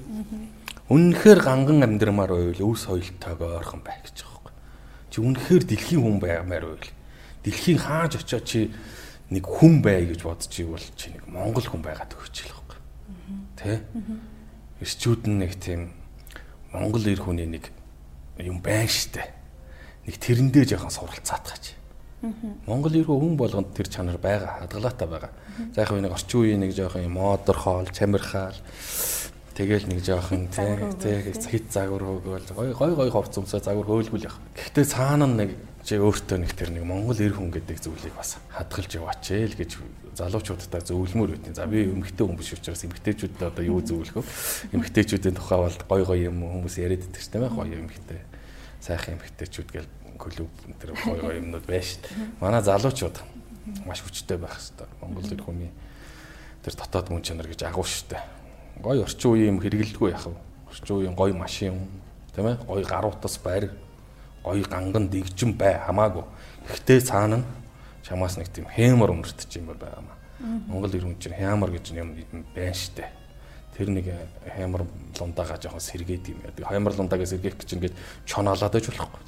Үнэхээр ганган амьдрмаар байвал өв соёлтойгоо ойрхон байх гэж байгаа чи үнэхээр дэлхийн хүн баймаар байл. Дэлхийн хааж очиод чи нэг хүн бай гэж бодож ивэл чи нэг монгол хүн байгаад өгч л байхгүй. Тэ? Эрчүүд нь нэг тийм монгол эр хүний нэг юм байна штэ. Нэг тэрэндээ жоохон суралцаатгаач. Монгол эрхөө хүн болгонд тэр чанар байгаа, хадгалаатай байгаа. За яг нэг орчин үеийн нэг жоохон модер хоол, чамирхаал Тэгэл нэг жоохон тий хит загвар хөөгөл гой гой гой ховц өмсөө загвар хөөлгүүл яах. Гэхдээ цаана нэг чи өөртөө нэг тэр нэг Монгол эр хүн гэдэг зүйлийг бас хадгалж яваач ээ л гэж залуучуудтай зөвлөмөр байдیں۔ За би эмгтэй хүн биш учраас эмгтэйчүүдэд одоо юу зөвлөх вэ? Эмгтэйчүүдийн тухай бол гой гой юм хүмүүс яриад байдаг шүү дээ. Гоё эмгтэй. Сайхан эмгтэйчүүд гэл клуб тэр гой гой юмнууд байж шүү дээ. Манай залуучууд маш хүчтэй байх хэрэгтэй. Монгол эр хүний тэр дотоод мөн чанар гэж агуу шүү дээ гоё орчин үеийн юм хэрэгэлдэггүй яах вэ? Орчин үеийн гоё машин тийм ээ гоё гаруутас байр гоё ганган дэгжин бай хамаагүй. Гэхдээ цаана нь чамаас нэг тийм хэмэр өмөртөж юм байгаа юм. Монгол иргэн чинь хямар гэж юм байна штэ. Тэр нэг хямар лундаага жоохон сэргээд юм яа. Хямар лундаагаа сэргээх гэж ингээд чоноолаад байж болохгүй.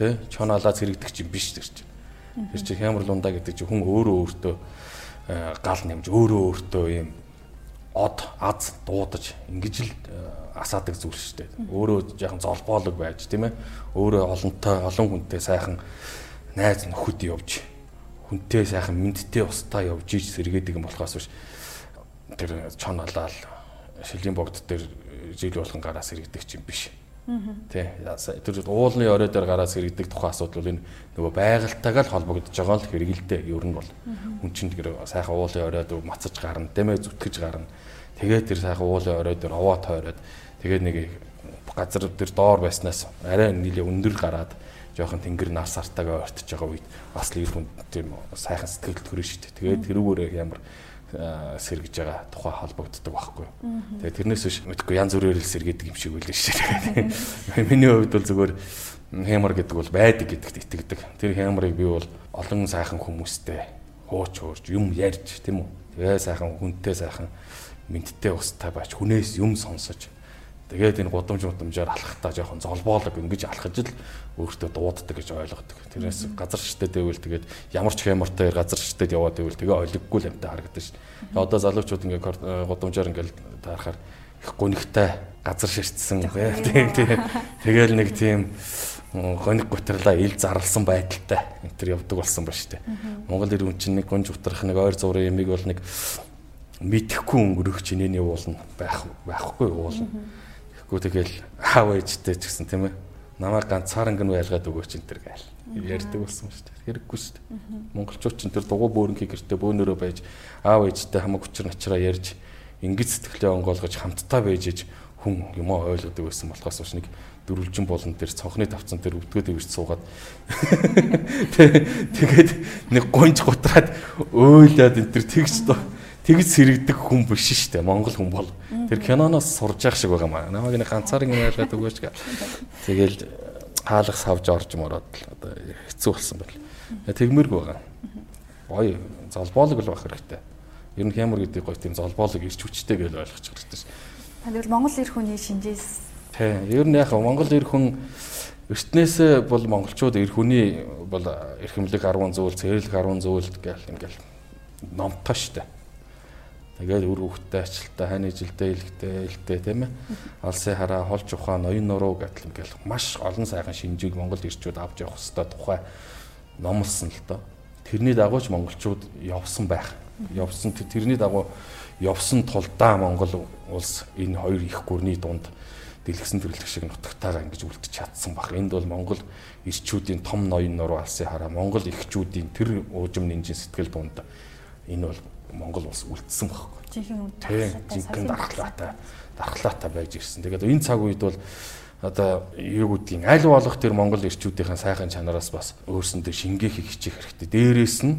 Тэ? Чоноолаад сэргийдэг чинь биш тэр чинь. Тэр чинь хямар лундаа гэдэг чинь хүн өөрөө өөртөө гал нэмж өөрөө өөртөө юм од аз дуудаж ингэж л э, асаадаг зүйл шүү дээ. Өөрөө жоохон золбоолог байж тийм ээ. Өөрөө олонтой олон хүнтэй сайхан найз нөхөд явж хүнтэй сайхан мэдтэй устаа явж иж сэргээдэг юм болохоос биш. Тэр чон алаал шилийн богд дээр жил болгон гараа сэргийдэг чинь биш. Тэ тэр уулын орой дээр гараа сэргийдэг тухайн асуудал бол энэ нөгөө байгальтайгаа л холбогдож байгаа л хэрэгэлдэ ер нь бол. Хүн чинь тэр сайхан уулын оройд мацаж гарна, дэмэ зүтгэж гарна Тэгээд тэр сайхан уулын орой дээр овоо тойроод тэгээд нэг газар дээр доор байснаас арай нэлээ өндөр гараад жоохон тэнгэр нас артаагаа ортож байгаа үед бас л ир хүн тийм сайхан сэтгэл төрөн шүү дээ. Тэгээд тэрүүгээр ямар сэргэж байгаа тухай холбогддог байхгүй. Тэгээд тэрнээс биш мэдгүй янз бүрээр л сэргээдэг юм шиг үлээ шүү дээ. Миний хувьд бол зүгээр хэмар гэдэг бол байдаг гэдэгт итгэдэг. Тэр хэмарыг би бол олон сайхан хүмүүстэй хууч хуурж юм ярьж тийм үү. Тэгээ сайхан хүнтэй сайхан мэдтэй устай байж хүнээс юм сонсож тэгээд энэ гудамж гудамжаар алхахтаа жоохон золбоолог ингэж алхаж л өөртөө дууддаг гэж ойлгодог. Тэрнээс газар ширтээ дэвэл тэгээд ямар ч хямартай газар ширтээд яваад байвал тэгээ олиггүй л амтай харагдаж шин. Одоо залуучууд ингээ гудамжаар ингээл таарахаар их гунигтай газар ширтсэн тийм тийм тэгэл нэг тийм гоник гутарлаа ил зарлсан байдалтай энэ төр явдаг болсон ба штэ. Монгол ирүүн чинь нэг гонж утрах нэг ойр зургийн ямиг бол нэг мэдхгүй өнгөрөх чинээний уулна байх байхгүй уулна. Тэгэхгүй тэгэл аав ээжтэй ч гэсэн тийм ээ намайг ганцааран гэн байлгаад өгөөч энэ төр гайл ярьдаг болсон шүү дээ. Хэрэггүй шүү дээ. Монголчууд ч энэ төр дугуй бөөрөнхий гэртээ бөөнөрөө байж аав ээжтэй хамаг хүчээр начраа ярьж ингэж сэтгэлээ онгоолгож хамтдаа байж иж хүн юмаа ойлгодог байсан болохоос биш нэг дөрвөлжин болон дээр цонхны тавцан дээр өвдгөөд ивэрч суугаад тэгээд нэг гонж гутраад өөлөөд энэ төр тэгж тэгж сэрэгдэх хүн биш шүү дээ. Монгол хүн бол тэр киноноос сурж явах шиг байгаа маа. Намайг нэг ганцаар ингэ ойлгоод өгөөч гэ. Тэгэл хаалга савж орж мороод одоо хэцүү болсон байл. Тэгмэрг байгаа. Гоё золбоолог л байх хэрэгтэй. Ер нь хямар гэдэг гоё тийм золбоолог ирч хүчтэй гэж ойлгож хэрэгтэй шээ. Тэгвэл Монгол эр хүний шинжээс Тий. Ер нь яг Монгол эр хүн эртнээс бол монголчууд эр хүний бол эрхэмлэг 10 зүйл, цэвэрлэг 10 зүйл гэл ингээл номтой штэ. Тэгээд үр хөвгтэй ачлалтай, хайны жилдээ илгтэй, илгтэй тийм ээ. Алсын хараа, холж ухаан, ноён нуруу гэдэл ингээл маш олон сайхан шинжийг Монгол ирчүүд авч явах хэвээр тухай номлосон л доо. Тэрний дагуу ч монголчууд явсан байх. Явсан тэрний дагуу явсан тулдаа Монгол улс энэ хоёр их гүрний дунд дэлгэсэн төрлөх шиг нутагтайгаа ингэж үлдчих чадсан баг. Энд бол Монгол ирчүүдийн том ноён нуруу алсын хараа Монгол ирчүүдийн тэр уужим нинжин сэтгэл дунд энэ бол Монгол улс үлдсэн байхгүй. Жинхэнэ дархлаатай дархлаатай байж ирсэн. Тэгээд энэ цаг үед бол одоо юу гэдгийг аль болох тэр Монгол ирчүүдийн сайхан чанараас бас өөрсөндөө шингээхийг хичээх хэрэгтэй. Дээрээс нь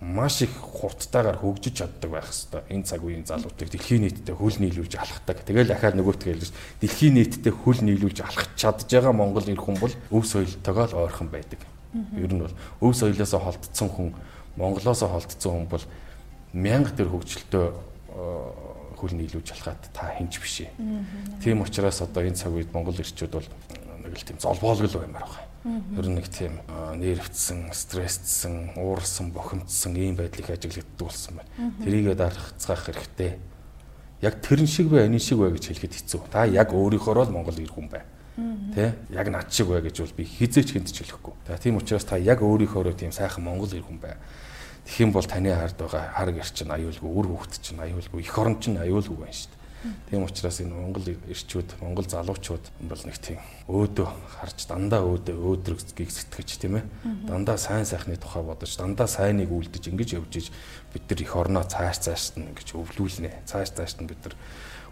маш их хурдтайгаар хөгжиж чаддаг байх хэвээр энэ цаг үеийн залуутыг дэлхийн нийтэд хөл нийлүүлж алхдаг. Тэгэл ахаар нөгөөтгөө хэлж дэлхийн нийтэд хөл нийлүүлж алхах чадж байгаа Монгол эр хүн бол өв соёлтойгоо л ойрхон байдаг. Ер нь бол өв соёлоос холдсон хүн Монголоос холдсон хүн бол мянга төр хөгжилтөө хөл нийлүүлж алхаад та хинч биш ээ. Тийм учраас одоо энэ цаг үед Монгол ирчүүд бол нэг л тийм золбоолгол баймаар байгаа. Ер нь нэг тийм нервтсэн, стресстсэн, уурсан, бохимдсан ийм байдлыг ажиглагддаг болсон байна. Тэрийгээ дарахцгаах хэрэгтэй. Яг тэрэн шиг бай, энэ шиг бай гэж хэлэхэд хэцүү. Та яг өөрийнхоороо л Монгол ир хүн бай. Тэ? Яг над шиг бай гэж бол би хизээч хинтж хэлэхгүй. За тийм учраас та яг өөрийнхоороо тийм сайхан Монгол ир хүн бай. Тэгэх юм бол таны хард байгаа хар гэр чинь аюулгүй, үр хөвгт чинь аюулгүй, эх орон чинь аюулгүй байна шүү дээ. Тийм учраас энэ Монгол ирчүүд, Монгол залуучууд бол нэг тийм өөдөө харж дандаа өөдөө өөдрөгийг сэтгэж тийм ээ. Дандаа сайн сайхны тухай бодож, дандаа сайныг үлдэж ингэж явж иж бид нар эх орноо цааш цааш нь ингэж өвлүүлнэ. Цааш цааш нь бид нар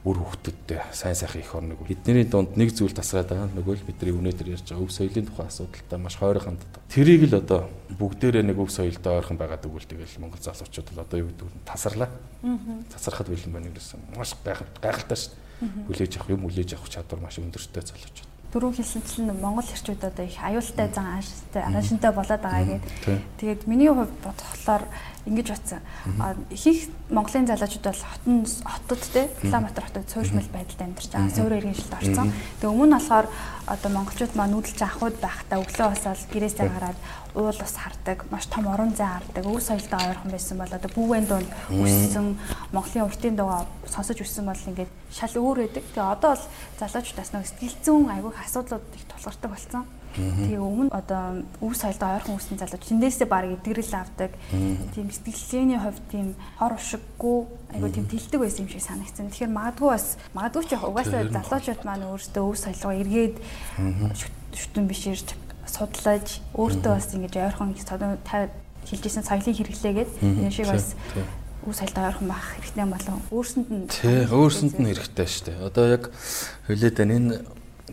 үр хөвгтөдтэй сайн сайхан их орныг бидний дунд нэг зүйл тасраад байгаа. Нөгөө л бидний өнөөдөр ярьж байгаа өв соёлын тухай асуудалтай маш хойроо ханддаг. Тэрийг л одоо бүгдээрээ нэг өв соёлтой ойрхон байгаа дэгүүл тэгэл Монгол залуучууд л одоо юу гэдэг нь тасарлаа. Тасархад бэлэн байна гэсэн маш гайхалтай шүү дээ. Хүлээж авах юм хүлээж авах чадвар маш өндөртэй залуучууд дөрөв хэлсэнчлэн Монгол хэрчүүд одоо их аюултай зан ааштай араашинтай болоод байгаа гэдэг. Тэгээд миний хувьд бодхолоор ингэж батсан. Ихэнх Монголын залуучууд бол хотон хотод те Улаанбаатар хотод суурьшмал байдалд амьдарч байгаа. Суурь иргэн жилд орсон. Тэгээ өмнө нь болохоор одоо монголчууд маань нүүдэлж анхуд байхдаа өглөө босоод гэрээсээ гараад уул ус хардаг, маш том орон зай хардаг, өв соёлтой ойрхон байсан бол одоо бүвэн дунд өссөн Монголын уртын дугаа сонсож өссөн бол ингээд шал өөр байдаг. Тэгээ одоо бол залуучуудаас нэг сэтгэл зүйн айгүйх асуудлууд их тулгардаг болсон. Тэгээ өмнө одоо өв соёлтой ойрхон үсэн залууч тэндээсээ баг эдгэрэл авдаг. Тийм сэтгэлгээний хувьд тийм хор ушиггүй айгуу тийм тэлдэг байсан юм шиг санагдсан. Тэгэхээр магадгүй бас магадгүй ч угаасаа залуучууд маань өөрсдөө өв соёлгоо эргээд шүтэн биширж судлаж өөртөө бас ингэж ойрхон хэлжсэн соёлын хэрэглээгээд энэ шиг бас үе соёлтой ойрхон байх хэрэгтэй болон өөрсөнд нь тий өөрсөнд нь хэрэгтэй шүү дээ. Одоо яг хөлөөд энэ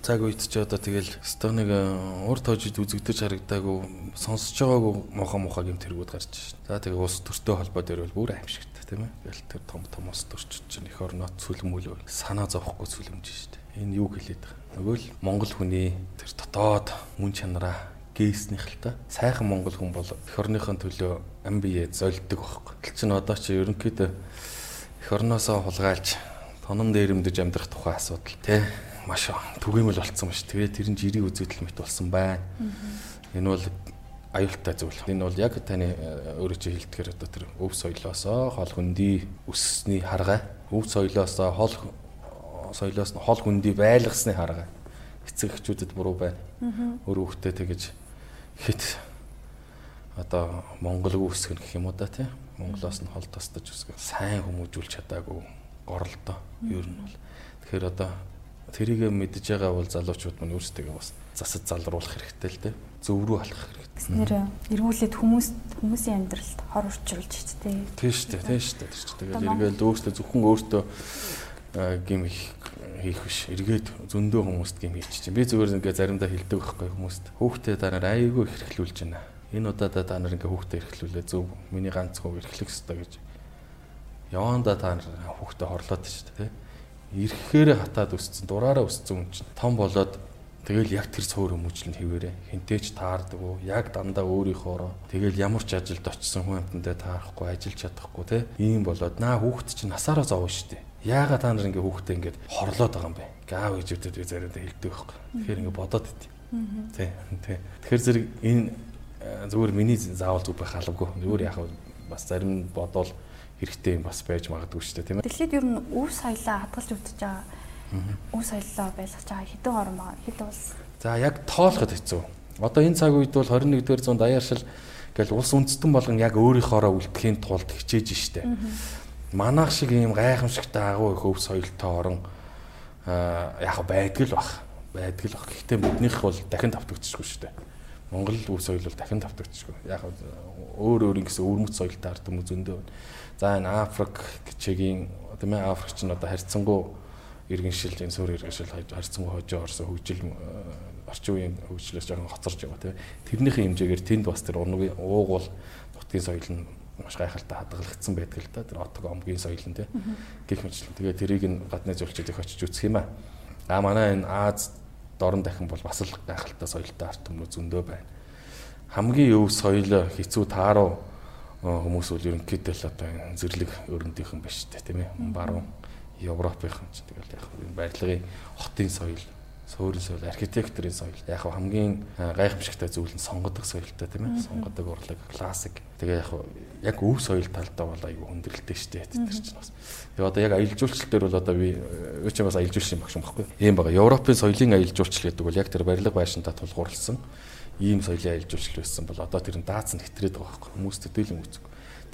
цаг үед ч одоо тэгэл стоныг э, ур тоожид үзэгдэж харагдаагүй сонсож байгаагүй мохо мохо гэм тэргүүд гарч шин. За тэгээ ус төртөө холбоо дээр бол бүр аимшигтай тийм ээ. Тэгэл тэр том том ус төрчд чинь их орноо цүлмүүл санаа зовхгүй цүлэмж шин. Энэ юу хэлээд байгаа. Нөгөө л Монгол хүний тэр дотоод мөн чанараа гээснийх л та. Сайхан монгол хүн бол эх орныхын төлөө ам бие золддог байхгүй. Тэл чин одоо чи ерөнхийдөө эх орноосоо хулгайлж тоном дээрэмдэж амьдрах тухай асуудал тий маш түгээмэл болцсон ба ш. Тэгээд тэр нь жирийн үзэгдэл мэт болсон байна. Энэ бол аюултай зүйл. Энэ бол яг таны э, өөрөө чи хэлдгээр одоо тэр өв соёлоосоо хол хөндөй өссөний харгай, өв соёлоосоо хол соёлоос нь хол хөндөй байлгасны харгай. Эцэг эхчүүдэд буруу байна. Өөр хүүхдээ тэгэж хит одоо Монгол үсгэн гэх юм уу да тий. Монголоос нь хол тастаж үсгэн сайн хүмүүжүүлж чадаагүй горолдоо. Ер нь бол. Тэгэхээр одоо тэрийг мэдж байгаа бол залуучууд маань өөрсдөө бас засаж залруулах хэрэгтэй л дээ. Зөв рүү алах хэрэгтэй. Гэснээр эргүүлээд хүмүүс хүмүүсийн амьдралд хор урчруулж шүү дээ. Тийм шүү дээ, тийм шүү дээ. Тэгээд эргээл өөртөө зөвхөн өөртөө гим хийх биш. Эргээд зөндөө хүмүүст гим хийчих чинь. Би зүгээр ингээ заримдаа хэлдэг байхгүй хүмүүст. Хүүхдээ та нар аяйгүй их эрхлүүлж байна. Энэ удаадаа та нар ингээ хүүхдээ эрхлүүлээ зөв. Миний ганц хөө эрхлэх ёстой гэж. Яванда та нар хүүхдээ хорлоод шүү дээ. Ирэхээр хатаад өссөн, дураараа өссөн юм чинь том болоод Тэгэл яг тэр цөөр хүмүүжлэнд хിവэрэ. Хинтээч таардаг уу? Яг дандаа өөрийнхоороо. Тэгэл ямар ч ажилд очисон хүн амтандаа таарахгүй, ажиллаж чадахгүй те. Ийм болоод наа хүүхэд чинь насаараа зовно штэ. Яагаад та нар ингээ хүүхдээ ингээд хорлоод байгаа юм бэ? Гаав ээжүүдэд би заримдаа хэлдэг байхгүй. Тэгэхээр ингээ бодоод идэв. Тий. Тий. Тэгэхээр зэрэг энэ зүгээр миний заавал зүг байх алавгүй. Зүгээр яхав бас зарим бодвол хэрэгтэй юм бас байж магадгүй дээ тийм ээ. Дэлхийд ер нь өв соёлоо хадгалж үтж байгаа Үн соёлоо байлгаж байгаа хэдэн орн байгаа хэд улс. За яг тоолоход хэцүү. Одоо энэ цаг үед бол 21-р зуунд даяаршил гэл улс үндэстэн болгон яг өөрийнхоороо үлдэхийн тулд хичээж штэ. Манайх шиг ийм гайхамшигтай агуу их өв соёлтой орн яг байдаг л бах. Байдаг л бах. Гэхдээ биднийх бол дахин давтагдчихгүй штэ. Монгол өв соёл бол дахин давтагдчихгүй. Яг өөр өөр ингэсэн өвөрмөц соёлтой ард хүмүүс зөндөө. За энэ Африк гिचэгийн тийм ээ Африкч нь одоо харьцангуй иргэншил энэ суур иргэншил харьцангуй хожоо орсон хөгжил э, орчин үеийн хөгжлөөс жоохон хоцорж байгаа тийм тэрнийхээ хэмжээгээр тэнд бас тэр унгийн уугуул нутгийн соёл нь маш гайхалтай хадгалагдсан байдаг л да. Тэр отог омгийн соёл нь тийм гэх мэтлэн тэгээ тэрийг нь гадны зөвлөлтөд их очиж үзэх юм аа. А манай энэ Аз дорн дахин бол бас л гайхалтай соёлтой арт хүмүүс зөндөө байна. Хамгийн өв соёл хэцүү тааруу э, хүмүүс бол ерөнхийдөө л одоо зэрлэг өрөндийнхэн биш тийм ээ. Баруун Европынхан ч тэгэл яг барилгын хотын соёл, суурин соёл, архитектурын соёл яг хамгийн гайхамшигтай зүйл нь сонгодог соёлтой тийм ээ. Сонгодог урлаг, классик. Тэгээ яг яг өв соёл талдаа бол аюу хүндрэлтэй штэ тэр чинь бас. Тэгээ одоо яг аялал жуулчлал дээр бол одоо би юу ч бас аялал жуулчлал юм багш юм баггүй. Ийм байгаа. Европын соёлын аялал жуулчлал гэдэг бол яг тэр барилга байшинтай тулгуурласан ийм соёлын аялал жуулчлал байсан бол одоо тэр нь даацсан хэтрээд байгаа байхгүй. Хүмүүс төдийлөн үзэг.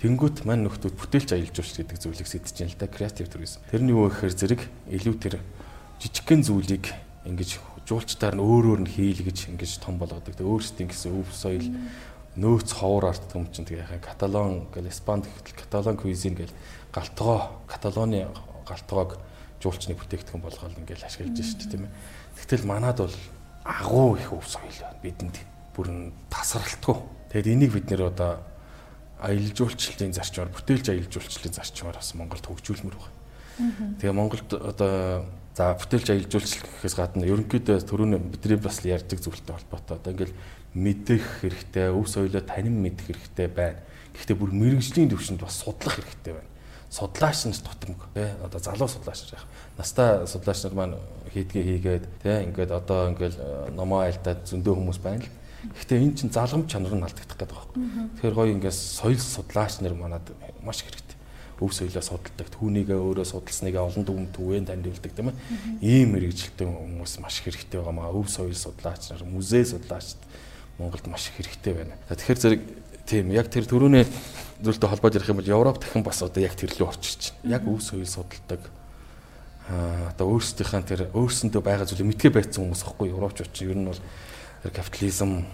Тэнгүүт маань нөхдүүд бүтээлч аялал жуулчлал гэдэг зүйлийг сэдэж байна л да креатив туризм. Тэрний юу гэхээр зэрэг илүү тэр жижигхэн зүйлийг ингэж жуулчдаар нь өөр өөр нь хийлгэж ингэж том болгодог. Тэгээ өөрсдийн гэсэн өв соёл нөөц ховор арт юм чинь тэгээ яхаа каталон гэл испанд гэхэл каталон квизин гэл галтгоо каталоны галтгоог жуулчны бүтээгдэхүүн болгоод ингээл ашиглаж шүү дээ тийм ээ. Тэгтэл манад бол агуу их өв соёл байна бидэнд бүр нь тасралтгүй. Тэгэд энийг бид нэр одоо аялал жуулчлалын зарчмаар бүтээлж аялал жуулчлалын зарчмаар бас Монголд хөгжүүлмөр байна. Тэгээ Монголд одоо за бүтээлж аялал жуулчлал гэхээс гадна ерөнхийдөө төрөний бидний бас ярьдаг зүйлтэй холбоотой. Одоо ингээл мэдэх хэрэгтэй, өв соёлоо танин мэдэх хэрэгтэй байна. Гэхдээ бүр мэрэгжлийн төвшөнд бас судлах хэрэгтэй байна. Судлаач нь тутамг тий одоо залуу судлаач яг настай судлаач нар маань хийдгээ хийгээд тий ингээд одоо ингээл э, номоо айлтаад зөндөө хүмүүс байна л Гэхдээ энэ чинь залгамж чанар нь алдагдах гэдэг юм. Тэгэхээр гоё ингээс соёл судлаач нар манад маш хэрэгтэй. Өв соёлоо судалдаг, түүнийгээ өөрөө судалсныгаа олон дүн түвэн танилцуулдаг тийм ээ. Ийм мэрэгжилтэй хүмүүс маш хэрэгтэй байгаа маа. Өв соёл судлаач нар, музей судлаач Монголд маш хэрэгтэй байна. Тэгэхээр зэрэг тийм яг тэр төрөний зүйлтэй холбоод ярих юм бол Европ дахин бас одоо яг тэр лөө орчиж байна. Яг өв соёл судалдаг одоо өөрсдийнхээ тэр өөрсөндөө байгаа зүйлийг мэдгээ байцсан хүмүүс аахгүй Европчууд чинь ер нь бол капитализм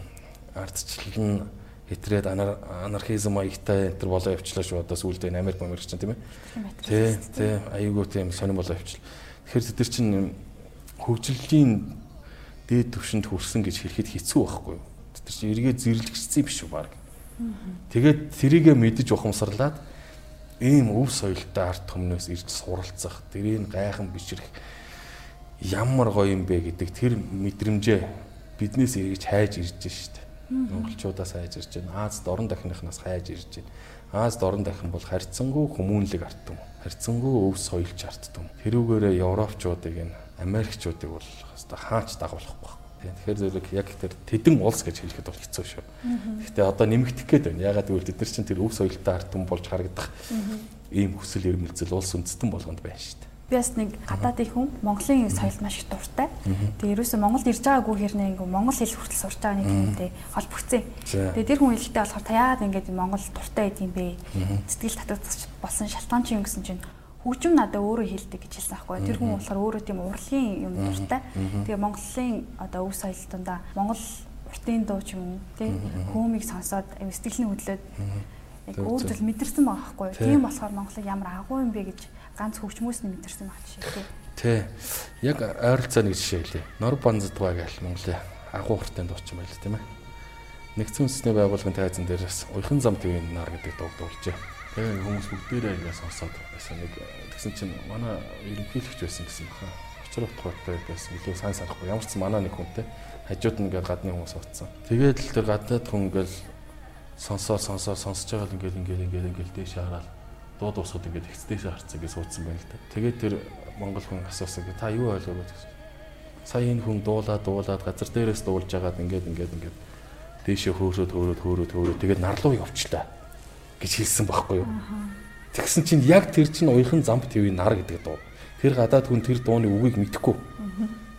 ардчлал нь хэтрээд анархизм маягтай энэ болоо явчлаа шүү одоо сүүлдээ Америк Америк чинь тийм ээ. Тий, тий, аюулгүй тийм сонирн болоо явчлаа. Тэгэхээр тэд нар чинь хөгжлийн дээд түвшинд хүрсэн гэж хэлэхэд хэцүү байхгүй юу? Тэд нар чинь эргээ зэрлэгчсэн биш үү баг. Тэгээд тэрийгэ мэдэж ухамсарлаад ийм өв соёлтой арт хүмүүнээс ирж суралцах, тэрийг гайхан бишрэх ямар гоё юм бэ гэдэг тэр мэдрэмжээ биднээс эргэж хайж ирж штэ. Монголчуудаас хайж ирж байна. Аз дорн дахныхнаас хайж ирж байна. Аз дорн дахин бол харьцангуй хүмүүнлэг арт юм. Харьцангуй өв соёлч арт юм. Тэрүүгээрээ европчуудыг энэ Америкчуудыг бол хэвээр хаач дагуулахгүй. Тэгэхээр зэрэг яг тэр тэдэн улс гэж хэлэхэд бол хэцүү шүү. Гэхдээ одоо нэмэгдэх гээд байна. Ягаад гэвэл тэд нар чинь тэр өв соёлтой арт юм болж харагдах ийм хүсэл эрмэлзэл улс үндэстэн болгонд байна шүү дээ. Би бас нэг гадаадын хүн Монголын соёлд маш их дуртай. Тэгээ ерөөсөө Монголд ирж байгаагүй хэрнээ ингээ Монгол хэл хүртэл сурч байгаа нэг юмтэй холбогцсон. Тэгээ тэр хүн хэлэхдээ болохоор та яагаад ингээд Монгол дуртай байд юм бэ? Сэтгэл татагдчих болсон шалтгаан чинь гэсэн чинь хөгжим надад өөрөө хилдэг гэж хэлсэн байхгүй. Тэр хүн болохоор өөрөө тийм урлагийн юм дуртай. Тэгээ Монголын одоо өв соёл тундаа Монгол уртын дуу ч юм уу тий хөөмийг сонсоод сэтгэлийн хөдлөөд яг өөр зүйл мэдэрсэн байгаа байхгүй. Тийм болохоор Монголыг ямар агуу юм бэ гэж ганц хөгжмөөс нь мэдэрсэн баг жишээ тий. Тий. Яг ойролцоо нэг жишээ хэлье. Нор банздгаа гэл Монголын агуу уртын дуу ч юм байл тийм ээ. Нэгдсэн үндэсний байгууллагын тайзан дээрээс уяхан зам твийн нар гэдэг дуу дуулжээ. Тэгээ хүмүүс бүгдээрээ ингээд сонсоод байсан нэг тэгсэн чинь манай ерөнхийлөгч байсан гэсэн баха. Очроо утгаартай байсан. Илүү сайн санахгүй. Ямар ч манай нэг хүнтэй хажууд нь ингээд гадны хүмүүс утсан. Тэгээд л тэр гадаад хүн ингээд сонсоо сонсоо сонсож байгаа л ингээд ингээд ингээд ингээд дээш хараад дуу дуусахад ингээд ихцдээшээ харцсан гэж суудсан байна л да. Тэгээд тэр монгол хүн асуусан гэ та юу ойлгоо гэж. Сая энэ хүн дуулаад дуулаад газар дээрээс дуулж агаад ингээд ингээд ингээд дээшээ хөөрөөд хөөрөөд хөөрөөд хөөрөөд тэгээд нарлуу явчлаа гэж хэлсэн байхгүй юу. Тэгсэн чинь яг тэр чинь уяхан замп твийн нар гэдэг дуу. Тэр гадаад хүн тэр дууны үгийг мэдэхгүй.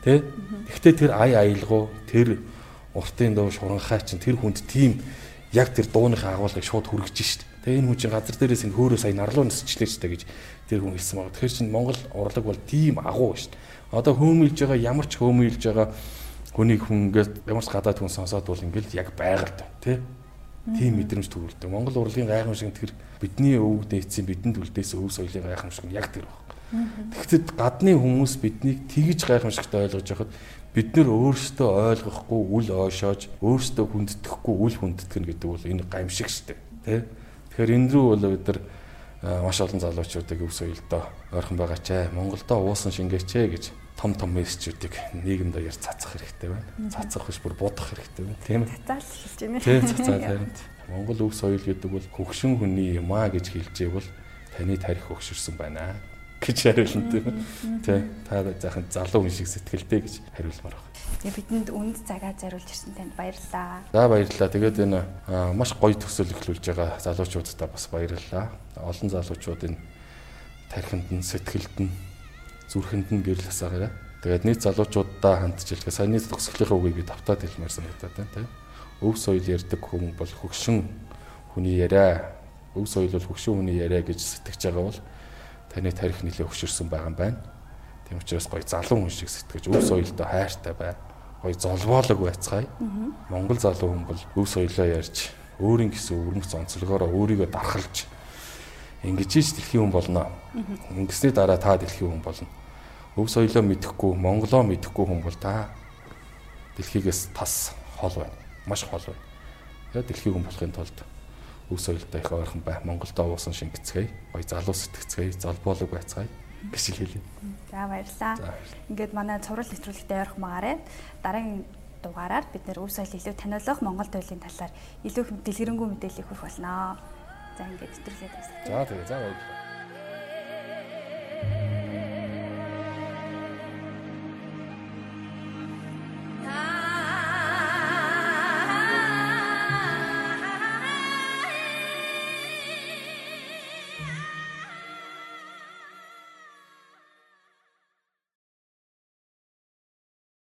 Тэ? Гэхдээ тэр ай аялгуу тэр уртын дуу шуранхай чинь тэр хүнд тийм яг тэр дууныхаа агуулгыг шууд хүргэж шít. Тэгээ энэ хүн чинь газар дээрээс энэ хөөрөө сая нарлуу нисчлээ ч гэж тэр хүн хэлсэн байна. Тэгэхээр чинь Монгол урлаг бол тийм агуу шүү дээ. Одоо хөөмөлж байгаа ямар ч хөөмөлж байгаа хүнийг хүн ингээд ямар ч гадаад хүн сонсоод бол ингээд яг байгальд тий. Тийм мэдрэмж төрүүлдэг. Монгол урлагийн гайхамшиг тэр бидний өвөг дээдсийн бидэнд үлдээс өв соёлын гайхамшиг нь яг тэр байна. Тэгэхдээ гадны хүмүүс биднийг тэгж гайхамшигтай ойлгож байхад бид нөр өөрсдөө ойлгохгүй үл ойшоож өөрсдөө хүндэтгэхгүй үл хүндэтгэн гэдэг бол энэ гамшиг штэ тий Тэгэхээр энэ рүү бол бид нар маш олон залуучуудыг өв соёлдоо ойрхон байгаа ч ээ Монголдо уусан шингээч ээ гэж том том мессежүүдийг нийгэмд даяар цацах хэрэгтэй байна. Цацах биш бүр будах хэрэгтэй байна. Тийм ээ. Цацаал хэлж байна. Тийм цацаа харин. Монгол өв соёл гэдэг бол хөгшин хүний юм аа гэж хэлж ивэл таны тарих хөгшөрсөн байна гэж хариулна тийм. Тэ та заахан залуу хүн шиг сэтгэлтэй гэж хариулмаар байна. Тэгээ бидэнд үнд цагаа зориулж ирсэн танд баярлалаа. За баярлалаа. Тэгээд энэ маш гоё төсөөл эхлүүлж байгаа залуучуудтай бас баярлалаа. Олон залуучуудын тархинд нь сэтгэлд нь зүрхэнд нь гэрэл хасаагаарай. Тэгээд нийт залуучуудаа хандж илгээ саяны төгсгөлийн үгийг би давтаад хэлмээр санагдаад байна тийм. Өв соёл ярьдаг хүн бол хөгшин хүний яриа. Өв соёл бол хөгшин хүний яриа гэж сэтгэж байгаа бол таны тарих нэлээ өгшөрсөн байгаа юм байна. Тийм учраас гоё залуу хүн шиг сэтгэж өв соёлтой хайртай бай гоё золбоолог байцгаая. Монгол залуу хүн бол өв соёлоо ярьж өөрийн гэсэн өвөрмөц онцлогоороо өөрийгөө дархалж ингэж ич дэлхийн хүн болно. Ингэсний дараа та дэлхийн хүн болно. Өв соёлоо мэдэхгүй, монголоо мэдэхгүй хүн бол та дэлхийгээс тас хол байна. Маш хол байна. Тэгээ дэлхийн хүн болохын тулд өв соёлтой их ойрхон байх Монголд овоосон шингэцгээе. Гой залуу сэтгцгээе, залбуулаг байцгаая гэж хэлээ. За баярлалаа. Ингээд манай цуврал нэвтрүүлэгтээ ойрхон магаарай. Дараагийн дугаараар бид нэр өв соёлыг илүү таниулах Монгол туйлын талаар илүү хэм дэлгэрэнгүй мэдээлэл хүргэх болноо. За ингээд нэвтрүүлгээ дуусгая. За тэгээ за баярлалаа.